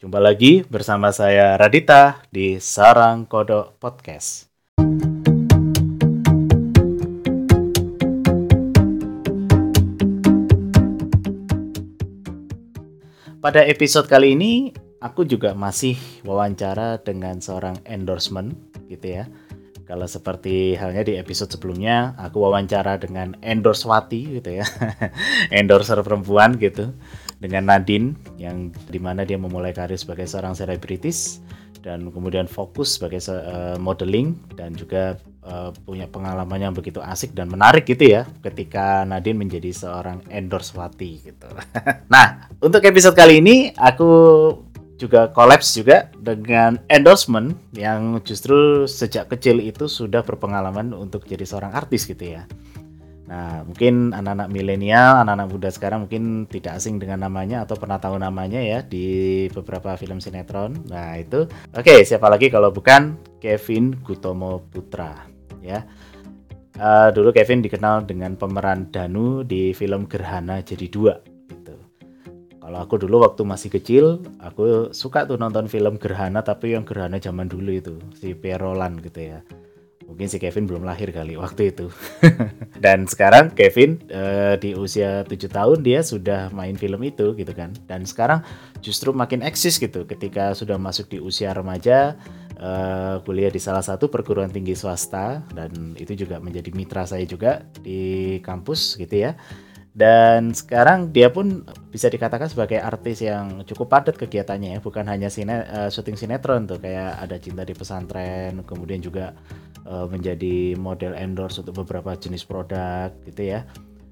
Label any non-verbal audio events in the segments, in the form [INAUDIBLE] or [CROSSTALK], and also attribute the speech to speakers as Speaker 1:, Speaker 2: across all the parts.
Speaker 1: Jumpa lagi bersama saya Radita di Sarang Kodok Podcast. Pada episode kali ini, aku juga masih wawancara dengan seorang endorsement gitu ya. Kalau seperti halnya di episode sebelumnya, aku wawancara dengan endorsewati gitu ya, [LAUGHS] endorser perempuan gitu, dengan Nadine yang di mana dia memulai karir sebagai seorang selebritis dan kemudian fokus sebagai uh, modeling dan juga uh, punya pengalaman yang begitu asik dan menarik gitu ya ketika Nadine menjadi seorang endorsewati gitu. [LAUGHS] nah, untuk episode kali ini aku juga kolaps juga dengan endorsement yang justru sejak kecil itu sudah berpengalaman untuk jadi seorang artis gitu ya. Nah, mungkin anak-anak milenial, anak-anak muda sekarang mungkin tidak asing dengan namanya atau pernah tahu namanya ya di beberapa film sinetron. Nah, itu. Oke, siapa lagi kalau bukan Kevin Gutomo Putra ya. Uh, dulu Kevin dikenal dengan pemeran Danu di film Gerhana Jadi Dua kalau aku dulu waktu masih kecil, aku suka tuh nonton film Gerhana tapi yang Gerhana zaman dulu itu, si Perolan gitu ya. Mungkin si Kevin belum lahir kali waktu itu. [LAUGHS] Dan sekarang Kevin uh, di usia 7 tahun dia sudah main film itu gitu kan. Dan sekarang justru makin eksis gitu ketika sudah masuk di usia remaja uh, kuliah di salah satu perguruan tinggi swasta dan itu juga menjadi mitra saya juga di kampus gitu ya dan sekarang dia pun bisa dikatakan sebagai artis yang cukup padat kegiatannya ya. Bukan hanya sine, uh, syuting sinetron tuh kayak ada cinta di pesantren kemudian juga uh, menjadi model endorse untuk beberapa jenis produk gitu ya.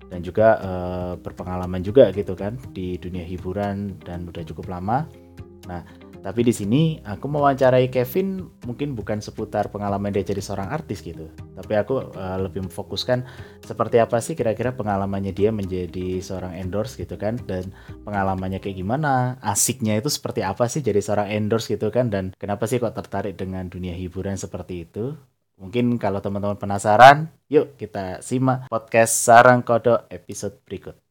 Speaker 1: Dan juga uh, berpengalaman juga gitu kan di dunia hiburan dan udah cukup lama nah tapi di sini aku mewawancarai Kevin mungkin bukan seputar pengalaman dia jadi seorang artis gitu. Tapi aku uh, lebih memfokuskan seperti apa sih kira-kira pengalamannya dia menjadi seorang endorse gitu kan dan pengalamannya kayak gimana, asiknya itu seperti apa sih jadi seorang endorse gitu kan dan kenapa sih kok tertarik dengan dunia hiburan seperti itu? Mungkin kalau teman-teman penasaran, yuk kita simak podcast Sarang Kodok episode berikut.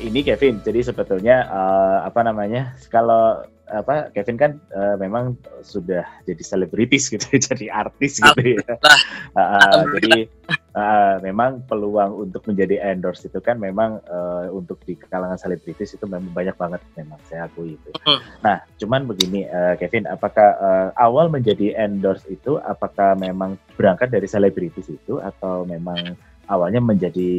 Speaker 1: Ini Kevin, jadi sebetulnya uh, apa namanya kalau apa Kevin kan uh, memang sudah jadi selebritis gitu, [LAUGHS] jadi artis gitu ya. Uh, jadi uh, memang peluang untuk menjadi endorse itu kan memang uh, untuk di kalangan selebritis itu memang banyak banget memang saya akui itu. Nah cuman begini uh, Kevin, apakah uh, awal menjadi endorse itu apakah memang berangkat dari selebritis itu atau memang awalnya menjadi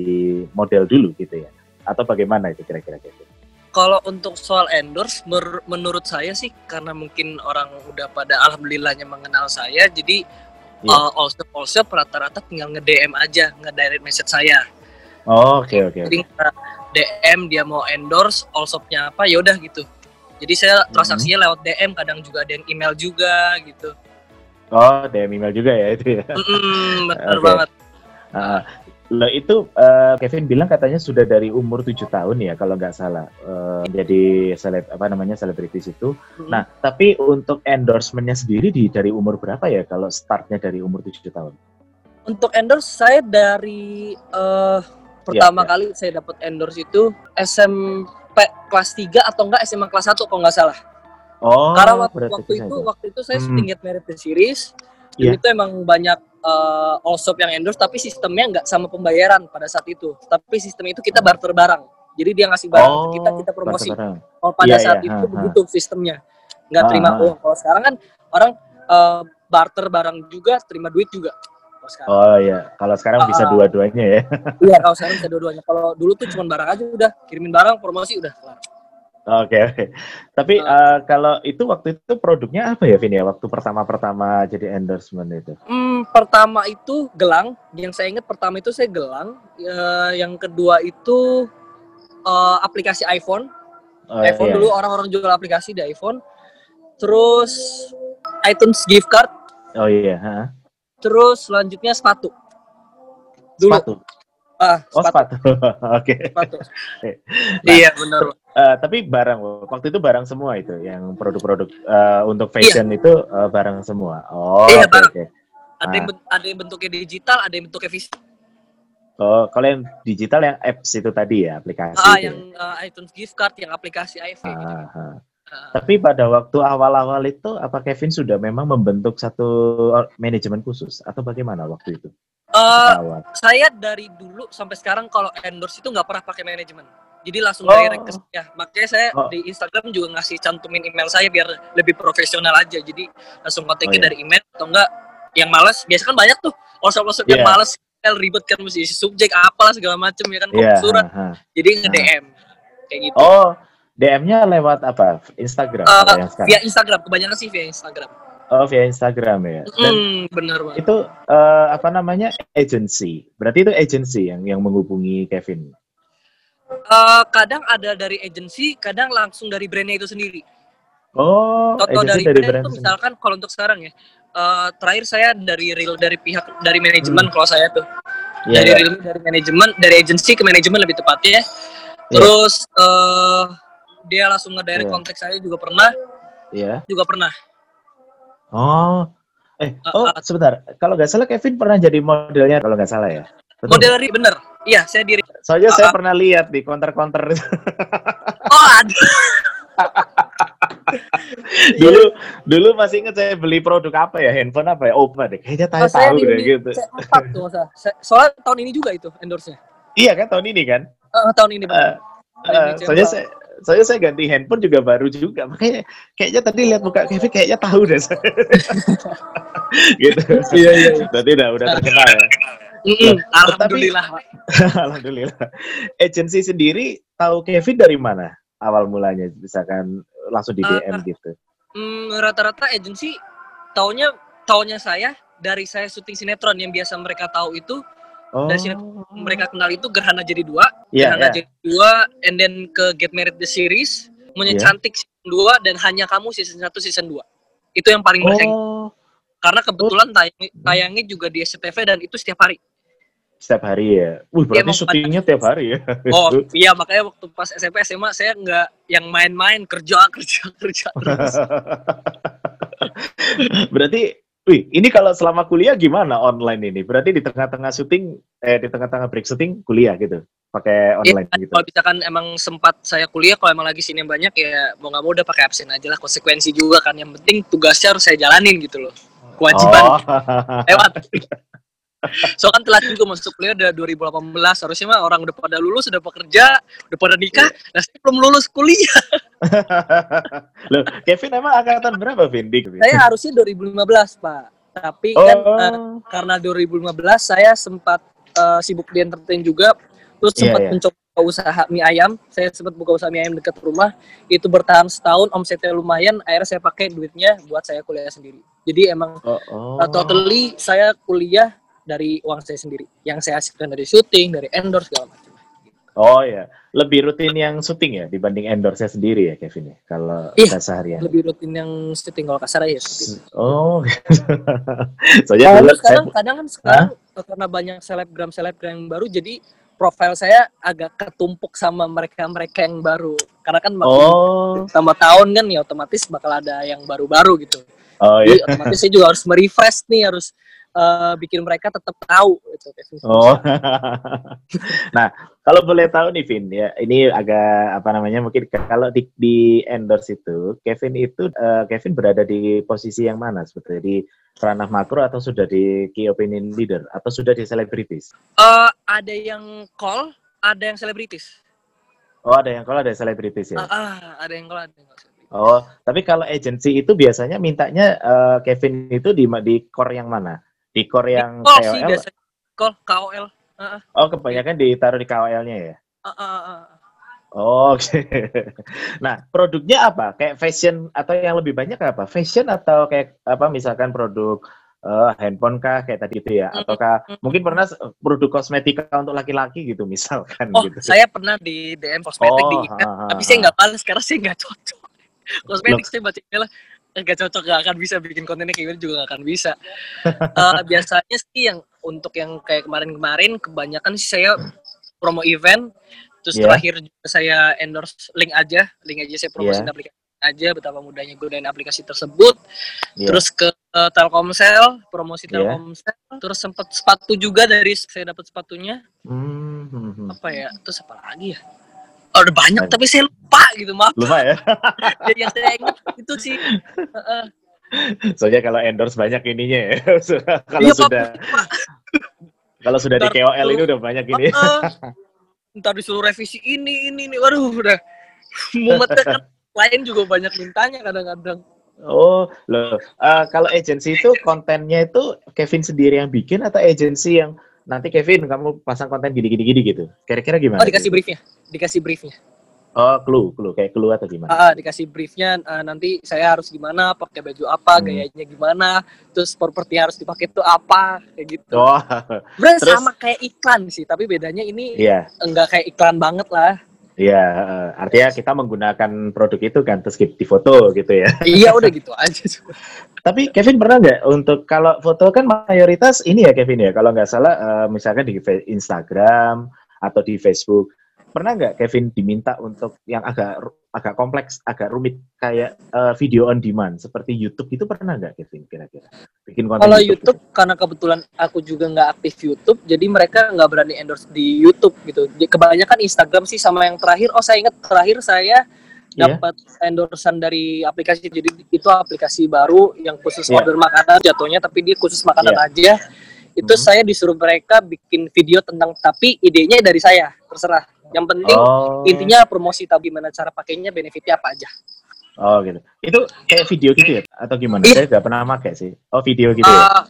Speaker 1: model dulu gitu ya? Atau bagaimana itu kira-kira Kevin?
Speaker 2: Kalau untuk soal endorse, menurut saya sih karena mungkin orang udah pada alhamdulillahnya mengenal saya, jadi yeah. uh, also also rata-rata tinggal nge DM aja, nge direct message saya.
Speaker 1: Oh, oke oke.
Speaker 2: Jadi DM dia mau endorse, allshopnya apa, ya udah gitu. Jadi saya mhm. transaksinya mm -hmm. lewat DM, kadang juga ada yang email juga gitu.
Speaker 1: Oh, DM email juga ya itu ya. Mm
Speaker 2: benar [LAUGHS] okay. banget.
Speaker 1: Uh, Lo itu uh, Kevin bilang katanya sudah dari umur tujuh tahun ya kalau nggak salah uh, jadi seleb apa namanya selebritis itu. Hmm. Nah tapi untuk endorsementnya sendiri di dari umur berapa ya kalau startnya dari umur tujuh tahun?
Speaker 2: Untuk endorse saya dari uh, pertama ya, ya. kali saya dapat endorse itu SMP kelas 3 atau enggak SMA kelas 1 kalau nggak salah.
Speaker 1: Oh.
Speaker 2: Karena waktu, waktu itu, itu waktu itu saya hmm. Married the Series. Yeah. itu emang banyak uh, all shop yang endorse tapi sistemnya nggak sama pembayaran pada saat itu. Tapi sistem itu kita barter barang. Jadi dia ngasih barang oh, kita kita promosi. kalau pada yeah, saat yeah. itu ha, begitu sistemnya. Nggak terima. uang kalau sekarang kan orang uh, barter barang juga terima duit juga.
Speaker 1: Oh iya, kalau sekarang uh, bisa dua-duanya ya.
Speaker 2: iya, kalau sekarang bisa dua-duanya. Kalau dulu tuh cuma barang aja udah, kirimin barang, promosi udah kelar.
Speaker 1: Oke okay, oke. Okay. Tapi uh, uh, kalau itu waktu itu produknya apa ya Vin ya waktu pertama-pertama jadi endorsement itu?
Speaker 2: Hmm, pertama itu gelang. Yang saya ingat pertama itu saya gelang. Uh, yang kedua itu uh, aplikasi iPhone. Oh, iPhone iya. dulu orang-orang jual aplikasi di iPhone. Terus iTunes gift card.
Speaker 1: Oh iya. Huh?
Speaker 2: Terus selanjutnya sepatu.
Speaker 1: Dulu. Sepatu.
Speaker 2: Ah,
Speaker 1: sepatu. Oh, sepatu. [LAUGHS] Oke.
Speaker 2: okay. Sepatu. Nah, iya benar
Speaker 1: Uh, tapi barang waktu itu barang semua itu yang produk-produk uh, untuk fashion iya. itu uh, barang semua. Oh, iya,
Speaker 2: okay, Okay. Ada yang nah. ada yang bentuknya digital, ada yang bentuknya fisik.
Speaker 1: Oh, kalau yang digital yang apps itu tadi ya aplikasi.
Speaker 2: Ah, yang uh, iTunes gift card, yang aplikasi iPhone. Ah, gitu.
Speaker 1: ah. Tapi pada waktu awal-awal itu, apa Kevin sudah memang membentuk satu manajemen khusus atau bagaimana waktu itu?
Speaker 2: Uh, saya dari dulu sampai sekarang kalau endorse itu nggak pernah pakai manajemen. Jadi langsung oh. direct ke saya. Makanya saya oh. di Instagram juga ngasih cantumin email saya biar lebih profesional aja. Jadi langsung kontaknya oh, iya. dari email atau enggak yang males. Biasa kan banyak tuh WhatsApp-WhatsApp yeah. yang iya. males ribet kan mesti isi subjek apalah segala macem ya kan yeah, surat. Uh, uh, Jadi nge-DM kayak gitu.
Speaker 1: Oh, DM-nya lewat apa? Instagram? Uh,
Speaker 2: yang via Instagram, kebanyakan sih via Instagram.
Speaker 1: Oh, via Instagram ya.
Speaker 2: Dan mm, bener banget.
Speaker 1: Itu uh, apa namanya? Agency. Berarti itu agency yang yang menghubungi Kevin.
Speaker 2: Uh, kadang ada dari agency, kadang langsung dari brandnya itu sendiri.
Speaker 1: Oh,
Speaker 2: Contoh dari, dari brand, itu misalkan kalau untuk sekarang ya, uh, terakhir saya dari real dari pihak dari manajemen hmm. kalau saya tuh. Yeah, dari yeah. real dari manajemen, dari agency ke manajemen lebih tepatnya. Yeah. Terus uh, dia langsung ngedirect yeah. kontak saya juga pernah.
Speaker 1: Iya. Yeah.
Speaker 2: Juga pernah.
Speaker 1: Oh. Eh, uh, oh, uh, sebentar. Kalau nggak salah Kevin pernah jadi modelnya kalau nggak salah ya?
Speaker 2: Betul? Model bener. Iya, saya diri.
Speaker 1: Soalnya uh, saya uh, pernah lihat di counter-counter.
Speaker 2: oh, ada. [LAUGHS]
Speaker 1: dulu dulu masih ingat saya beli produk apa ya? Handphone apa ya? Oppo deh. Kayaknya tahu tahu deh gitu.
Speaker 2: empat tuh masa soalnya tahun ini juga itu endorse nya
Speaker 1: iya kan tahun ini kan?
Speaker 2: Uh, tahun ini
Speaker 1: uh, uh, soalnya saya saya saya ganti handphone juga baru juga. Makanya kayaknya tadi lihat muka Kevin kayaknya tahu deh. Saya [LAUGHS] [LAUGHS] gitu.
Speaker 2: Iya iya
Speaker 1: berarti udah udah terkenal ya
Speaker 2: Mm, alhamdulillah
Speaker 1: tapi, alhamdulillah [LAUGHS] agensi sendiri tahu Kevin dari mana awal mulanya misalkan langsung di DM uh, gitu
Speaker 2: mm, rata-rata agensi taunya taunya saya dari saya syuting sinetron yang biasa mereka tahu itu Oh. Dari sini mereka kenal itu Gerhana jadi dua, yeah, Gerhana yeah. jadi dua, and then ke Get Married the series, Punya yeah. Cantik season dua dan Hanya Kamu season satu season dua. Itu yang paling oh. Karena kebetulan tayang, tayangnya juga di SCTV dan itu setiap hari.
Speaker 1: Setiap hari ya? Wih, berarti ya, syutingnya tiap hari ya? [LAUGHS]
Speaker 2: Oh, [LAUGHS] iya makanya waktu pas SMP SMA saya nggak yang main-main kerja [LAUGHS] kerja kerja terus.
Speaker 1: berarti Wih, ini kalau selama kuliah gimana online ini? Berarti di tengah-tengah syuting, eh di tengah-tengah break syuting kuliah gitu, pakai iya, online ya, gitu.
Speaker 2: Kalau misalkan emang sempat saya kuliah, kalau emang lagi sini banyak ya mau nggak mau udah pakai absen aja lah. Konsekuensi juga kan, yang penting tugasnya harus saya jalanin gitu loh. Kewajiban oh. lewat. So kan telat juga masuk kuliah udah 2018 harusnya mah orang udah pada lulus udah bekerja udah pada nikah yeah. nah saya belum lulus kuliah [LAUGHS]
Speaker 1: Loh, Kevin emang angkatan berapa Vin?
Speaker 2: saya harusnya 2015 pak tapi oh. kan uh, karena 2015 saya sempat uh, sibuk di entertain juga terus yeah, sempat yeah. mencoba usaha mie ayam saya sempat buka usaha mie ayam dekat rumah itu bertahan setahun omsetnya lumayan akhirnya saya pakai duitnya buat saya kuliah sendiri jadi emang oh, oh. Uh, totally saya kuliah dari uang saya sendiri yang saya hasilkan dari syuting dari endorse segala macam
Speaker 1: Oh ya, lebih rutin yang syuting ya dibanding endorse sendiri ya Kevin ya kalau
Speaker 2: iya, seharian. Lebih rutin yang syuting kalau kasar ya
Speaker 1: syuting. Oh. [LAUGHS]
Speaker 2: Soalnya sekarang saya... kadang kan sekarang Hah? karena banyak selebgram selebgram yang baru jadi profil saya agak ketumpuk sama mereka-mereka yang baru. Karena kan makin oh. tambah tahun kan ya otomatis bakal ada yang baru-baru gitu. Oh, iya. Jadi otomatis saya juga harus merefresh nih, harus uh, bikin mereka tetap tahu itu
Speaker 1: Oh. [LAUGHS] nah, kalau boleh tahu nih Vin ya, ini agak apa namanya mungkin kalau di, di endorse itu Kevin itu uh, Kevin berada di posisi yang mana sebetulnya di ranah makro atau sudah di key opinion leader atau sudah di selebritis?
Speaker 2: Uh, ada yang call, ada yang selebritis.
Speaker 1: Oh, ada yang call, ada yang selebritis ya.
Speaker 2: Uh, uh, ada yang call, ada yang call.
Speaker 1: Oh, tapi kalau agency itu biasanya mintanya uh, Kevin itu di di core yang mana? Di core yang
Speaker 2: KOL? Sih, biasanya. Core, KOL. Uh, uh.
Speaker 1: Oh, kebanyakan ditaruh di KOL-nya ya?
Speaker 2: Uh, uh, uh.
Speaker 1: Oh, Oke. Okay. [LAUGHS] Nah, produknya apa? Kayak fashion atau yang lebih banyak apa? Fashion atau kayak apa? Misalkan produk uh, handphone kah kayak tadi itu ya? Ataukah mm -hmm. mungkin pernah produk kosmetika untuk laki-laki gitu misalkan?
Speaker 2: Oh,
Speaker 1: gitu.
Speaker 2: saya pernah di DM kosmetik oh, di tapi saya nggak balas karena saya nggak cocok. Kosmetik saya baca nggak cocok gak akan bisa bikin kontennya kayak gitu juga gak akan bisa uh, [LAUGHS] biasanya sih yang untuk yang kayak kemarin-kemarin kebanyakan sih saya promo event Terus yeah. terakhir juga saya endorse link aja, link aja saya promosi yeah. aplikasi aja betapa mudahnya gunain aplikasi tersebut. Yeah. Terus ke uh, Telkomsel, promosi yeah. Telkomsel. Terus sempat sepatu juga dari saya dapat sepatunya. Mm -hmm. Apa ya? Terus apa lagi ya? Oh, udah banyak tapi saya lupa gitu maaf.
Speaker 1: Lupa ya? [LAUGHS]
Speaker 2: ya yang saya ingat itu sih.
Speaker 1: Soalnya kalau endorse banyak ininya ya. [LAUGHS] kalau iya, sudah kalau sudah di KOL ini udah banyak ini. Uh, [LAUGHS]
Speaker 2: ntar disuruh revisi ini ini ini waduh udah mumet kan lain juga banyak mintanya kadang-kadang.
Speaker 1: Oh, loh. Uh, kalau agensi itu kontennya itu Kevin sendiri yang bikin atau agensi yang nanti Kevin kamu pasang konten gini-gini gini gitu. Kira-kira gimana?
Speaker 2: Oh, dikasih briefnya. Dikasih briefnya.
Speaker 1: Oh, clue, clue kayak clue atau gimana?
Speaker 2: Ah, dikasih briefnya uh, nanti saya harus gimana, pakai baju apa, hmm. gayanya gimana, terus properti harus dipakai itu apa, kayak gitu. Oh. Bener terus, sama kayak iklan sih, tapi bedanya ini yeah. enggak kayak iklan banget lah.
Speaker 1: Iya, uh, artinya kita menggunakan produk itu kan terus di foto gitu ya. [LAUGHS]
Speaker 2: iya, udah gitu aja.
Speaker 1: Tapi Kevin pernah nggak untuk kalau foto kan mayoritas ini ya Kevin ya, kalau nggak salah uh, misalkan di Instagram atau di Facebook pernah nggak Kevin diminta untuk yang agak agak kompleks, agak rumit kayak uh, video on demand seperti YouTube itu pernah nggak Kevin kira-kira
Speaker 2: bikin konten Kalau YouTube, YouTube gitu? karena kebetulan aku juga nggak aktif YouTube, jadi mereka nggak berani endorse di YouTube gitu. Kebanyakan Instagram sih sama yang terakhir. Oh saya ingat terakhir saya iya. dapat yeah. endorsean dari aplikasi jadi itu aplikasi baru yang khusus yeah. order makanan jatuhnya tapi dia khusus makanan yeah. aja itu mm -hmm. saya disuruh mereka bikin video tentang tapi idenya dari saya terserah yang penting oh. intinya promosi tahu gimana cara pakainya, benefitnya apa aja.
Speaker 1: Oh gitu. Itu kayak video gitu ya atau gimana? Iya. Saya nggak pernah pakai sih. Oh video gitu uh, ya.
Speaker 2: Ah,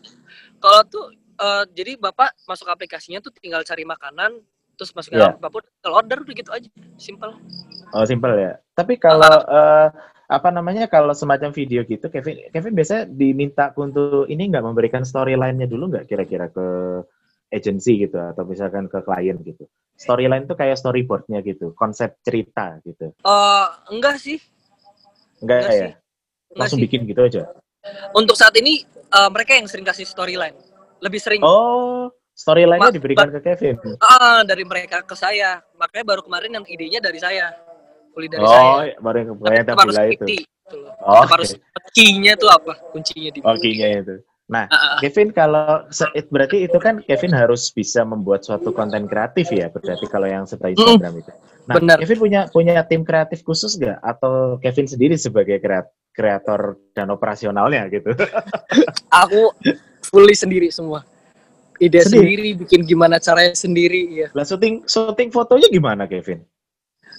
Speaker 2: kalau tuh uh, jadi bapak masuk aplikasinya tuh tinggal cari makanan, terus masukin yeah. apa pun, kalau order begitu aja, simple.
Speaker 1: Oh simple ya. Tapi kalau uh, apa namanya kalau semacam video gitu, Kevin Kevin biasa diminta untuk ini nggak memberikan storyline-nya dulu nggak kira-kira ke agency gitu atau misalkan ke klien gitu. Storyline tuh kayak storyboardnya gitu, konsep cerita gitu.
Speaker 2: Uh, enggak sih.
Speaker 1: Enggak, enggak ya? Sih. Langsung sih. bikin gitu aja.
Speaker 2: Untuk saat ini uh, mereka yang sering kasih storyline. Lebih sering.
Speaker 1: Oh, storyline-nya diberikan ke Kevin.
Speaker 2: Ah, uh, dari mereka ke saya. Makanya baru kemarin yang idenya dari saya. Kuli dari
Speaker 1: oh,
Speaker 2: saya.
Speaker 1: Oh, baru yang kemarin tapi itu.
Speaker 2: Gitu oh, harus okay. tuh apa? Kuncinya di.
Speaker 1: Oh, itu. Nah, uh, Kevin kalau berarti itu kan Kevin harus bisa membuat suatu konten kreatif ya, berarti kalau yang seperti Instagram itu. Nah, bener. Kevin punya punya tim kreatif khusus nggak atau Kevin sendiri sebagai kreator dan operasionalnya gitu? [LAUGHS]
Speaker 2: Aku fully sendiri semua. Ide sendiri. sendiri, bikin gimana caranya sendiri ya.
Speaker 1: Lah syuting syuting fotonya gimana Kevin?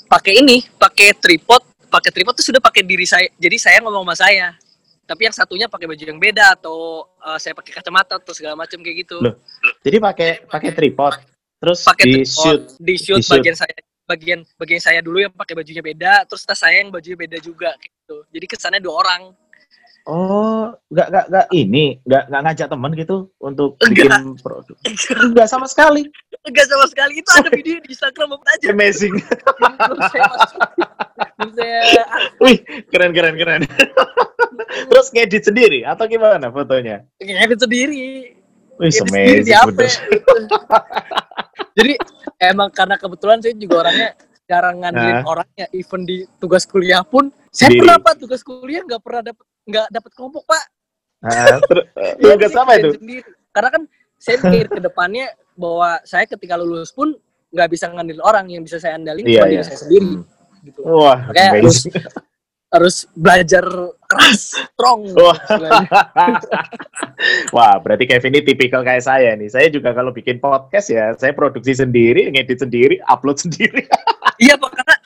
Speaker 2: Pakai ini, pakai tripod, pakai tripod tuh sudah pakai diri saya. Jadi saya ngomong sama saya tapi yang satunya pakai baju yang beda atau uh, saya pakai kacamata atau segala macam kayak gitu. Loh.
Speaker 1: Jadi pakai pakai tripod, terus pakai di shoot,
Speaker 2: di shoot, di shoot bagian saya bagian bagian saya dulu yang pakai bajunya beda, terus tas saya yang bajunya beda juga gitu. Jadi kesannya dua orang.
Speaker 1: Oh, nggak nggak nggak ini, nggak nggak ngajak teman gitu untuk bikin produk. Enggak sama sekali.
Speaker 2: Enggak sama sekali. Itu ada video di Instagram apa aja.
Speaker 1: Amazing. Wih, keren keren keren. [LAUGHS] Terus ngedit sendiri atau gimana fotonya?
Speaker 2: Ngedit sendiri.
Speaker 1: Wih. Di HP, [LAUGHS]
Speaker 2: Jadi emang karena kebetulan saya juga orangnya jarang ngandelin nah. orangnya, even di tugas kuliah pun saya pernah pak tugas kuliah nggak pernah dapat nggak dapat kelompok pak.
Speaker 1: Nah, terus [LAUGHS] tugas apa itu? Sendiri.
Speaker 2: Karena kan saya pikir ke depannya bahwa saya ketika lulus pun nggak bisa ngandelin orang yang bisa saya andalin yeah, cuma yeah. diri saya sendiri. Hmm gitu.
Speaker 1: Wah, Makanya harus
Speaker 2: harus belajar keras, strong.
Speaker 1: Wah. [LAUGHS] Wah, berarti Kevin ini tipikal kayak saya nih. Saya juga kalau bikin podcast ya, saya produksi sendiri, ngedit sendiri, upload sendiri. [LAUGHS]
Speaker 2: iya, Pak, karena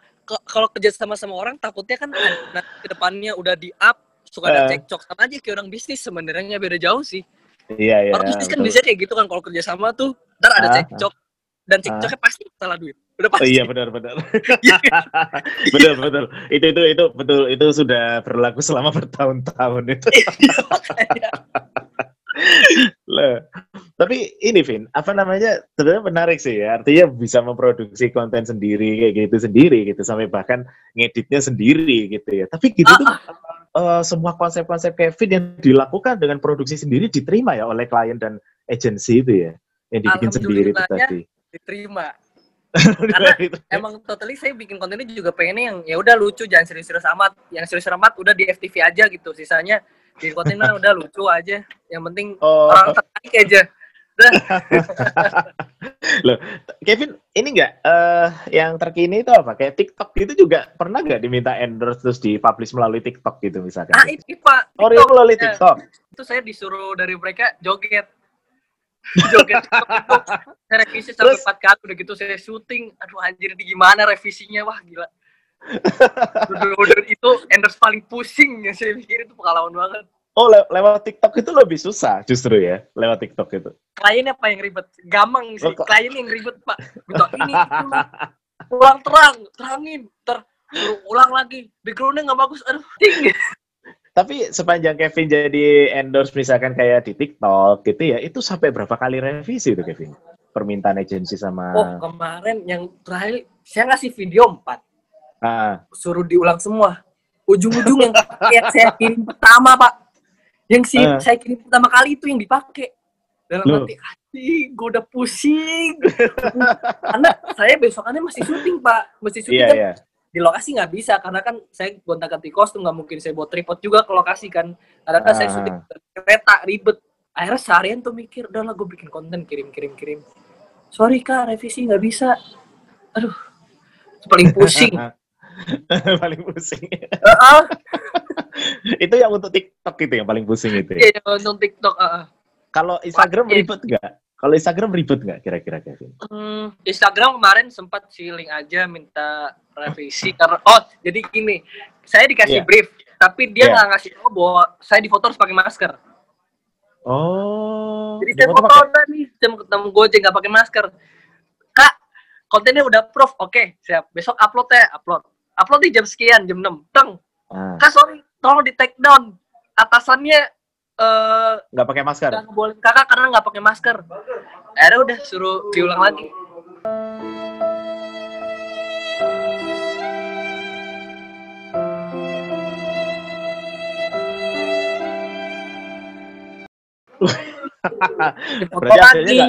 Speaker 2: kalau kerja sama sama orang takutnya kan nanti ke depannya udah di up suka ada uh. cekcok sama aja kayak orang bisnis sebenarnya beda jauh sih.
Speaker 1: Iya, iya.
Speaker 2: Orang bisnis kan bisa kayak gitu kan kalau kerja sama tuh ntar ada uh, cekcok dan cekcoknya uh. pasti salah duit.
Speaker 1: Udah pasti. Oh, iya benar benar. [LAUGHS] Benar betul. Itu itu itu betul itu sudah berlaku selama bertahun-tahun itu. Iya, Loh. [LAUGHS] Tapi ini Vin, apa namanya? Sebenarnya menarik sih ya. Artinya bisa memproduksi konten sendiri kayak gitu sendiri gitu sampai bahkan ngeditnya sendiri gitu ya. Tapi gitu uh, tuh uh, semua konsep-konsep Kevin yang dilakukan dengan produksi sendiri diterima ya oleh klien dan agensi itu ya. Yang dibikin sendiri itu tadi. [LAUGHS]
Speaker 2: Diterima Karena emang totally saya bikin kontennya juga pengennya yang ya udah lucu jangan serius-serius amat. Yang serius amat udah di FTV aja gitu. Sisanya di kontennya [LAUGHS] udah lucu aja. Yang penting oh. orang tertarik aja. [LAUGHS]
Speaker 1: Loh, Kevin, ini enggak uh, yang terkini itu apa? Kayak TikTok itu juga pernah nggak diminta endorse terus di-publish melalui TikTok gitu misalkan?
Speaker 2: Ah, itu Pak.
Speaker 1: Oh, melalui TikTok.
Speaker 2: Itu saya disuruh dari mereka joget joget [LAUGHS] saya revisi sampai empat kali udah gitu saya syuting. Aduh anjir ini gimana revisinya? Wah gila. [LAUGHS] Udah itu endorse paling pusing ya saya pikir itu pengalaman banget.
Speaker 1: Oh, le lewat TikTok itu lebih susah justru ya, lewat TikTok itu.
Speaker 2: Kliennya apa yang ribet? Gampang sih, oh, klien yang ribet, Pak. Gitu, ini, itu, ulang terang, terangin, ter ulang lagi, backgroundnya nggak bagus, aduh, tinggi.
Speaker 1: Tapi sepanjang Kevin jadi endorse misalkan kayak di TikTok gitu ya, itu sampai berapa kali revisi itu Kevin? Permintaan agensi sama
Speaker 2: Oh, kemarin yang terakhir saya ngasih video 4. Ah. Suruh diulang semua. Ujung-ujung yang [LAUGHS] saya kirim pertama, Pak. Yang si ah. saya kirim pertama kali itu yang dipakai. Dalam Loh. hati, hati gue udah pusing. [LAUGHS] Karena saya besokannya masih syuting, Pak. Masih syuting yeah, kan. Yeah di lokasi nggak bisa karena kan saya gonta ganti kostum nggak mungkin saya buat tripod juga ke lokasi kan karena kan ah. saya syuting kereta ribet akhirnya seharian tuh mikir udah lah gue bikin konten kirim kirim kirim sorry kak revisi nggak bisa aduh paling pusing [LAUGHS]
Speaker 1: paling pusing uh-uh. [LAUGHS] itu yang untuk TikTok itu yang paling pusing itu
Speaker 2: ya? iya yeah, untuk TikTok uh.
Speaker 1: kalau Instagram ribet nggak kalau Instagram ribet nggak kira-kira Kevin?
Speaker 2: Hmm, Instagram kemarin sempat link aja minta revisi karena oh jadi gini saya dikasih yeah. brief tapi dia nggak yeah. ngasih tahu bahwa saya di foto harus pakai masker.
Speaker 1: Oh.
Speaker 2: Jadi saya foto udah nih jam ketemu Gojek nggak pakai masker. Kak kontennya udah proof oke okay, siap besok upload ya upload upload di jam sekian jam 6 teng ah. kak sorry tolong di take down atasannya
Speaker 1: nggak uh, pakai masker
Speaker 2: nggak boleh kakak karena nggak pakai masker akhirnya udah suruh diulang lagi [LAUGHS]
Speaker 1: Berarti hasilnya gak,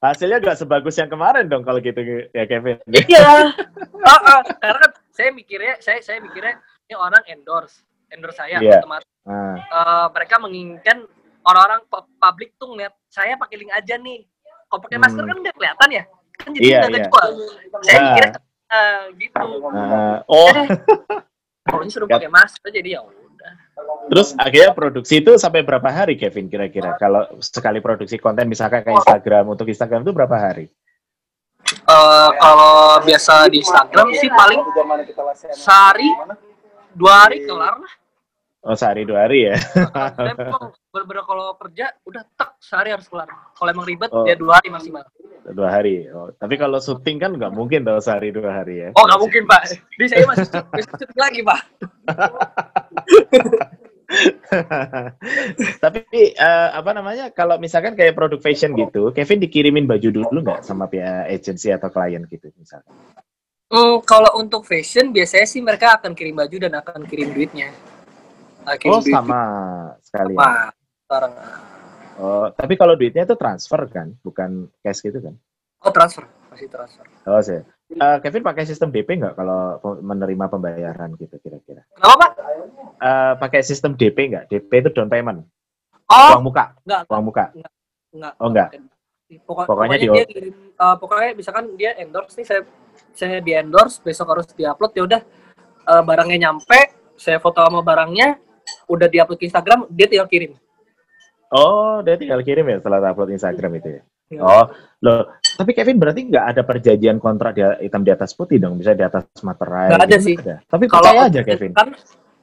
Speaker 1: hasilnya gak sebagus yang kemarin dong kalau gitu ya Kevin.
Speaker 2: Iya. uh, [LAUGHS] uh, karena kan saya mikirnya, saya saya mikirnya ini orang endorse, endorse saya yeah. otomatis Uh. Uh, mereka menginginkan orang-orang publik tuh ngeliat saya pakai link aja nih. Kalau pakai hmm. masker kan udah kelihatan ya. Kan jadi yeah, udah yeah. jual. Saya uh. mikirnya uh, gitu. Uh,
Speaker 1: oh.
Speaker 2: Kalau suruh pakai masker jadi ya udah.
Speaker 1: Terus akhirnya produksi itu sampai berapa hari Kevin kira-kira? Kalau sekali produksi konten misalkan ke Instagram untuk Instagram itu berapa hari?
Speaker 2: Uh, kalau biasa di Instagram sih paling sehari dua hari kelar lah
Speaker 1: Oh sehari dua hari ya? [LAUGHS]
Speaker 2: bener-bener kalau kerja udah tak sehari harus kelar. Kalau emang ribet oh. ya dua hari maksimal.
Speaker 1: Dua hari. Oh, tapi kalau syuting kan nggak mungkin dong sehari dua hari ya?
Speaker 2: Oh nggak mungkin pak. Di saya masih syuting lagi pak. [LAUGHS]
Speaker 1: tapi uh, apa namanya kalau misalkan kayak produk fashion gitu, Kevin dikirimin baju dulu nggak sama pihak agency atau klien gitu misalnya?
Speaker 2: Hmm, kalau untuk fashion biasanya sih mereka akan kirim baju dan akan kirim duitnya.
Speaker 1: Akhir oh duit sama sekali. Sama. Sekarang. Oh, tapi kalau duitnya itu transfer kan, bukan cash gitu kan?
Speaker 2: Oh transfer, masih transfer. Oh
Speaker 1: sih. Uh, Kevin pakai sistem DP nggak kalau menerima pembayaran gitu kira-kira?
Speaker 2: Kenapa pak?
Speaker 1: Uh, pakai sistem DP nggak? DP itu down payment. Oh. Uang muka.
Speaker 2: Enggak.
Speaker 1: Uang muka.
Speaker 2: Enggak. enggak.
Speaker 1: Oh enggak.
Speaker 2: Pokok, pokoknya, pokoknya di dia kirim, uh, pokoknya misalkan dia endorse nih saya saya di endorse besok harus diupload ya udah uh, barangnya nyampe saya foto sama barangnya udah diupload ke Instagram, dia tinggal kirim.
Speaker 1: Oh, dia tinggal kirim ya setelah upload Instagram itu ya? ya. Oh, loh. Tapi Kevin berarti nggak ada perjanjian kontrak dia hitam di atas putih dong, bisa di atas materai.
Speaker 2: Nggak ada gitu, sih. Ada.
Speaker 1: Tapi kalau aja Kevin.
Speaker 2: Kan,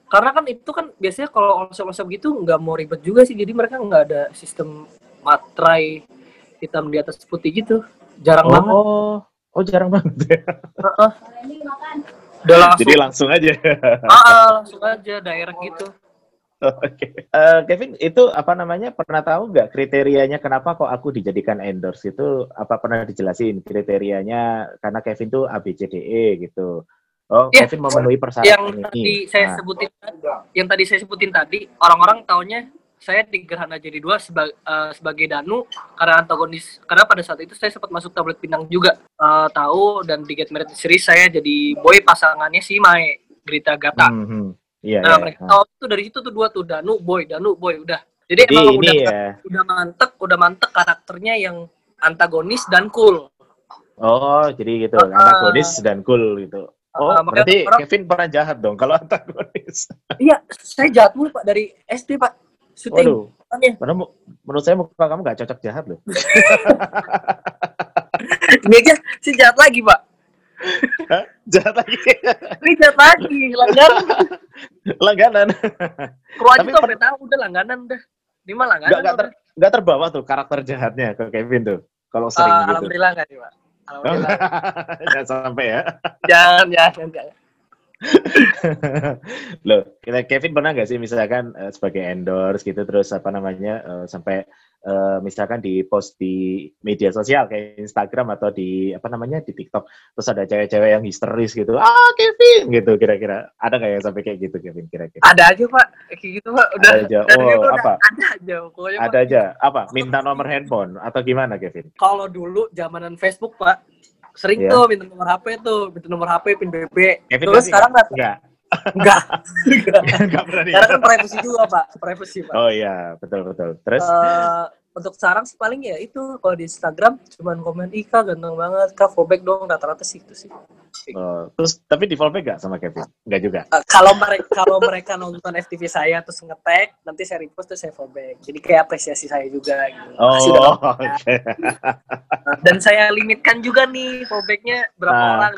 Speaker 2: karena kan itu kan biasanya kalau olsop-olsop gitu nggak mau ribet juga sih, jadi mereka nggak ada sistem materai hitam di atas putih gitu. Jarang
Speaker 1: oh,
Speaker 2: banget.
Speaker 1: Oh, jarang banget ya. Uh -uh.
Speaker 2: Udah langsung.
Speaker 1: Jadi langsung aja.
Speaker 2: Ah, langsung aja daerah gitu.
Speaker 1: Oke, okay. uh, eh, Kevin itu apa namanya pernah tahu nggak kriterianya kenapa kok aku dijadikan endorse itu apa pernah dijelasin kriterianya karena Kevin tuh ABCDE gitu. Oh, ya, Kevin memenuhi persyaratan
Speaker 2: yang ini. tadi saya nah. sebutin yang tadi saya sebutin tadi orang-orang taunya saya di Gerhana jadi dua seba, uh, sebagai Danu karena antagonis karena pada saat itu saya sempat masuk tablet pinang juga uh, tahu dan di Get Married series saya jadi boy pasangannya si Mae Grita Gata. Mm -hmm. Iya, nah, iya. mereka tahu itu dari situ tuh dua tuh Danu boy, Danu boy udah. Jadi, jadi emang udah ya. udah mantep, udah mantep karakternya yang antagonis dan cool.
Speaker 1: Oh, jadi gitu, uh, antagonis dan cool gitu. Oh, uh, berarti orang, Kevin pernah jahat dong kalau [LAUGHS] antagonis.
Speaker 2: Iya, saya jahat mulu Pak dari SD Pak. Syuting.
Speaker 1: Waduh. menurut saya muka kamu gak cocok jahat loh. [LAUGHS]
Speaker 2: Ini aja si jahat lagi Pak.
Speaker 1: jahat lagi.
Speaker 2: Ini jahat lagi, langganan. [LAUGHS]
Speaker 1: langganan.
Speaker 2: Kru aja tuh pernah tahu udah langganan udah. Ini mah langganan.
Speaker 1: Gak, gak, ter, gak terbawa tuh karakter jahatnya ke Kevin tuh. Kalau sering uh, gitu.
Speaker 2: Alhamdulillah enggak sih, Pak. Alhamdulillah. [LAUGHS]
Speaker 1: jangan sampai ya.
Speaker 2: Jangan, jangan, jangan. [LAUGHS]
Speaker 1: Loh, kita Kevin pernah nggak sih misalkan uh, sebagai endorse gitu terus apa namanya uh, sampai uh, misalkan di post di media sosial kayak Instagram atau di apa namanya di TikTok. Terus ada cewek-cewek yang histeris gitu. Ah Kevin! gitu kira-kira. Ada nggak yang sampai kayak gitu Kevin kira-kira?
Speaker 2: Ada aja pak. Kayak gitu pak. Udah.
Speaker 1: Ada aja. Oh
Speaker 2: gitu,
Speaker 1: apa?
Speaker 2: Ada aja pokoknya
Speaker 1: ada aja. Apa? Minta nomor handphone atau gimana Kevin?
Speaker 2: Kalau dulu zamanan Facebook pak Sering yeah. tuh minta nomor HP tuh, minta nomor HP, pin BB. Kevin Terus sekarang nggak? Enggak. Enggak. Berani. Sekarang kan privacy juga, Pak. Privacy, Pak.
Speaker 1: Oh iya, betul betul. Terus
Speaker 2: uh, untuk sarang sih paling ya itu kalau di Instagram cuman komen Ika ganteng banget, Kak fallback dong rata-rata sih itu sih.
Speaker 1: Oh, terus tapi di fallback gak sama Kevin? Enggak juga.
Speaker 2: Uh, kalau mereka kalau mereka nonton FTV saya terus ngetek, nanti saya repost terus saya fallback. Jadi kayak apresiasi saya juga gitu.
Speaker 1: Oh, okay.
Speaker 2: Dan saya limitkan juga nih fallbacknya berapa uh. orang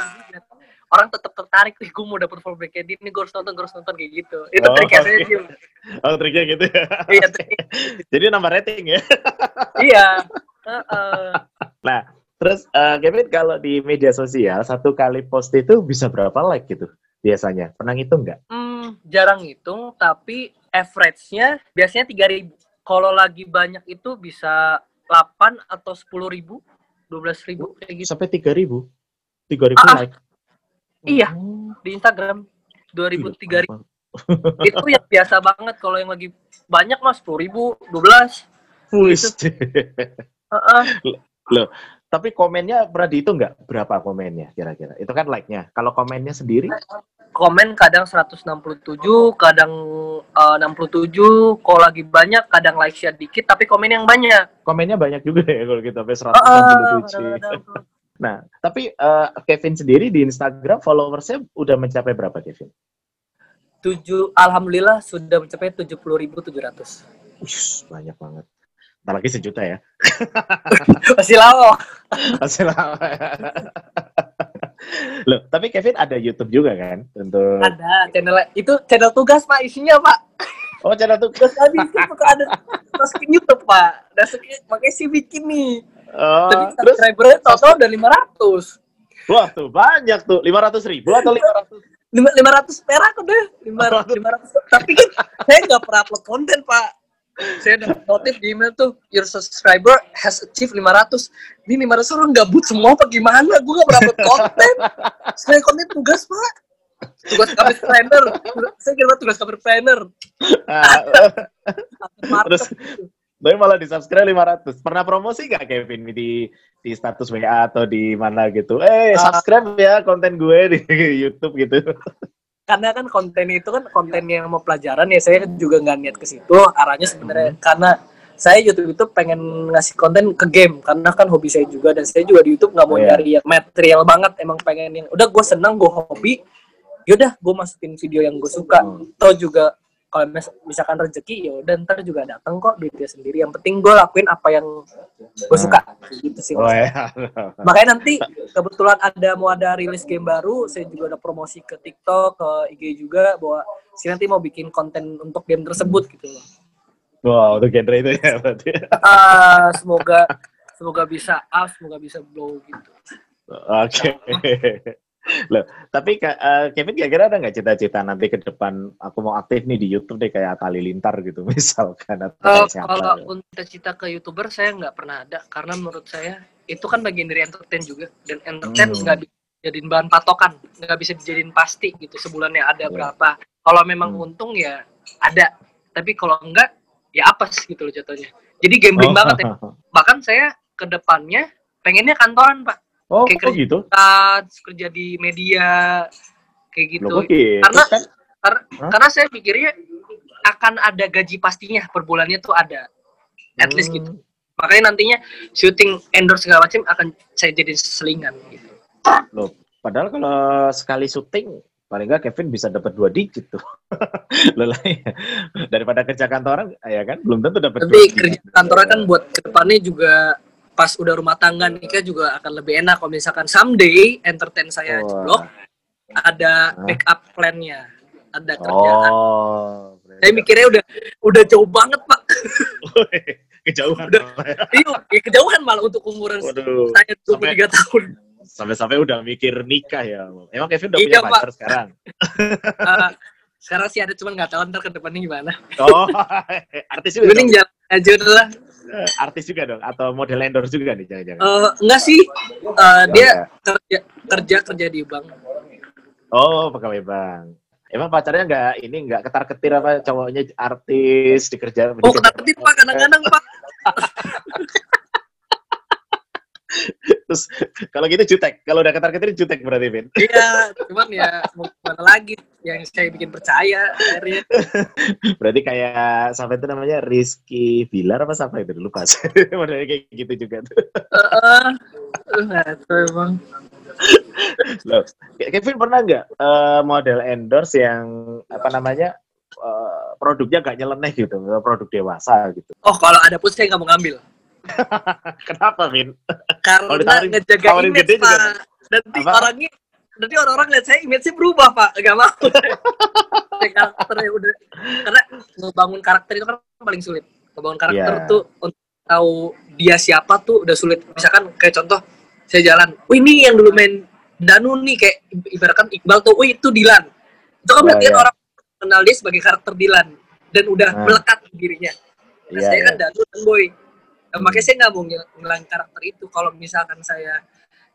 Speaker 2: orang tetap tertarik nih gue mau dapet fallback kayak ini gue harus nonton gue harus nonton kayak gitu. Itu oh, triknya okay. sih [LAUGHS]
Speaker 1: oh triknya gitu ya? Iya [LAUGHS] jadi nambah rating ya? [LAUGHS]
Speaker 2: Iya. Uh -uh.
Speaker 1: nah terus uh, Kevin kalau di media sosial satu kali post itu bisa berapa like gitu biasanya? Pernah ngitung nggak?
Speaker 2: Hmm, jarang ngitung tapi average-nya biasanya tiga ribu. Kalau lagi banyak itu bisa 8 atau sepuluh ribu dua belas ribu kayak gitu.
Speaker 1: Sampai tiga ribu? Tiga ribu ah, ah. like
Speaker 2: Iya, oh. di Instagram 2000 3000. [LAUGHS] itu yang biasa banget kalau yang lagi banyak mas 10 ribu, 12.
Speaker 1: Wis. uh -uh. Loh, tapi komennya pernah dihitung nggak berapa komennya kira-kira? Itu kan like-nya. Kalau komennya sendiri?
Speaker 2: Komen kadang 167, kadang uh, 67. Kalau lagi banyak, kadang like-nya dikit, tapi komen yang banyak.
Speaker 1: Komennya banyak juga ya kalau kita sampai 167. Uh, uh, Nah, tapi uh, Kevin sendiri di Instagram followersnya udah mencapai berapa, Kevin?
Speaker 2: Tujuh, alhamdulillah sudah mencapai tujuh puluh ribu tujuh ratus.
Speaker 1: Banyak banget. Ntar lagi sejuta ya. [LAUGHS]
Speaker 2: Masih lama. [LAUGHS]
Speaker 1: Masih lama. Loh, tapi Kevin ada YouTube juga kan? Untuk
Speaker 2: Ada, channel itu channel tugas Pak isinya Pak.
Speaker 1: Oh, channel tugas.
Speaker 2: Tadi itu ada masukin YouTube Pak. Dan makanya sih bikin nih. Oh, Tapi subscribernya total udah 500.
Speaker 1: Wah, tuh banyak tuh. 500 ribu atau 500?
Speaker 2: 500 perak udah. 500, 500. Tapi kan saya nggak pernah upload konten, Pak. Saya udah notif di email tuh, your subscriber has achieved 500. Ini 500 orang gabut semua apa gimana? Gue gak pernah upload konten. Saya konten tugas, Pak. Tugas cover planner. Saya kira tugas cover planner. Ah,
Speaker 1: terus, tapi malah di subscribe 500. Pernah promosi gak Kevin di di status WA atau di mana gitu? Eh, ah. subscribe ya konten gue di [LAUGHS] YouTube gitu.
Speaker 2: Karena kan konten itu kan konten yang mau pelajaran ya, saya juga nggak niat ke situ. Arahnya sebenarnya hmm. karena saya YouTube itu pengen ngasih konten ke game karena kan hobi saya juga dan saya juga di YouTube nggak mau yeah. nyari yang material banget emang pengen yang udah gue seneng gue hobi yaudah gue masukin video yang gue suka hmm. atau juga kalau misalkan rezeki ya udah ntar juga datang kok duitnya sendiri. Yang penting gue lakuin apa yang gue suka. Gitu sih oh, ya. makanya nanti kebetulan ada mau ada rilis game baru saya juga ada promosi ke TikTok ke IG juga bahwa si nanti mau bikin konten untuk game tersebut gitu loh.
Speaker 1: Wow untuk genre itu ya berarti.
Speaker 2: Uh, semoga semoga bisa up semoga bisa blow gitu.
Speaker 1: Oke. okay. Loh, tapi uh, Kevin kira-kira ada nggak cita-cita nanti ke depan aku mau aktif nih di YouTube deh kayak Tali Lintar gitu [LAUGHS] misalkan atau
Speaker 2: uh, Kalau untuk cita ke YouTuber saya nggak pernah ada karena menurut saya itu kan bagian dari entertain juga dan entertain hmm. nggak hmm. bisa dijadiin bahan patokan, nggak bisa dijadiin pasti gitu sebulannya ada yeah. berapa. Kalau memang hmm. untung ya ada, tapi kalau enggak ya apa sih gitu loh jatuhnya jadi gambling oh. banget ya [LAUGHS] bahkan saya ke depannya pengennya kantoran pak
Speaker 1: oh kayak kerja gitu?
Speaker 2: kerja di media kayak gitu. Loh, karena kan? karena, karena saya pikirnya akan ada gaji pastinya per bulannya tuh ada. At least gitu. Hmm. makanya nantinya syuting endorse segala macam akan saya jadi selingan gitu.
Speaker 1: Loh padahal kalau sekali syuting paling nggak Kevin bisa dapat dua digit tuh. [LAUGHS] Lelah ya. daripada kerja kantoran ya kan belum tentu dapat
Speaker 2: tapi kerja kantoran kan buat ke depannya juga pas udah rumah tangga nikah juga akan lebih enak kalau misalkan someday entertain saya loh ada backup plan-nya ada kerjaan oh, saya mikirnya udah udah jauh banget pak
Speaker 1: kejauhan
Speaker 2: udah, iya ya kejauhan malah untuk umuran Waduh, saya 23 tahun
Speaker 1: sampai-sampai udah mikir nikah ya. Emang Kevin udah iya, punya pacar Pak. sekarang?
Speaker 2: uh, [LAUGHS] sekarang sih ada cuman nggak tahu ntar ke depannya gimana.
Speaker 1: Oh, [LAUGHS] artis juga.
Speaker 2: Mending jalan aja lah.
Speaker 1: Eh, artis juga dong atau model endorse juga nih jangan-jangan.
Speaker 2: Uh, enggak sih. Uh, dia kerja kerja kerja di bank.
Speaker 1: Oh, pegawai bank. Emang pacarnya nggak ini nggak ketar ketir apa cowoknya artis dikerja?
Speaker 2: Oh ketar ketir pak kadang-kadang pak. [LAUGHS]
Speaker 1: Terus kalau gitu jutek. Kalau udah ketar-ketir jutek berarti, Vin.
Speaker 2: Iya, cuman ya mau gimana lagi yang saya bikin percaya akhirnya. [LAUGHS]
Speaker 1: berarti kayak sampai itu namanya Rizky Bilar apa siapa itu lupa. [LAUGHS] Modelnya kayak gitu juga tuh. Heeh. Uh, emang. Loh, Kevin pernah nggak uh, model endorse yang apa namanya uh, produknya nggak nyeleneh gitu, produk dewasa gitu?
Speaker 2: Oh, kalau ada pun saya nggak mau ngambil. [LAUGHS]
Speaker 1: Kenapa, Min?
Speaker 2: Karena ditawarin, ngejaga image, gede Pak. Juga. Nanti Apa? orangnya, nanti orang-orang lihat saya image-nya berubah, Pak. Gak mau. [LAUGHS] karakternya udah. Karena ngebangun karakter itu kan paling sulit. Ngebangun karakter yeah. tuh untuk tahu dia siapa tuh udah sulit. Misalkan kayak contoh, saya jalan, wih ini yang dulu main Danu nih, kayak ibaratkan Iqbal tuh, wih itu Dilan. Itu kan berarti yeah, yeah. orang kenal dia sebagai karakter Dilan. Dan udah nah. melekat dirinya. Nah, yeah, saya yeah. kan Danu dan Boy Nah, makanya saya nggak mau ngilang karakter itu. Kalau misalkan saya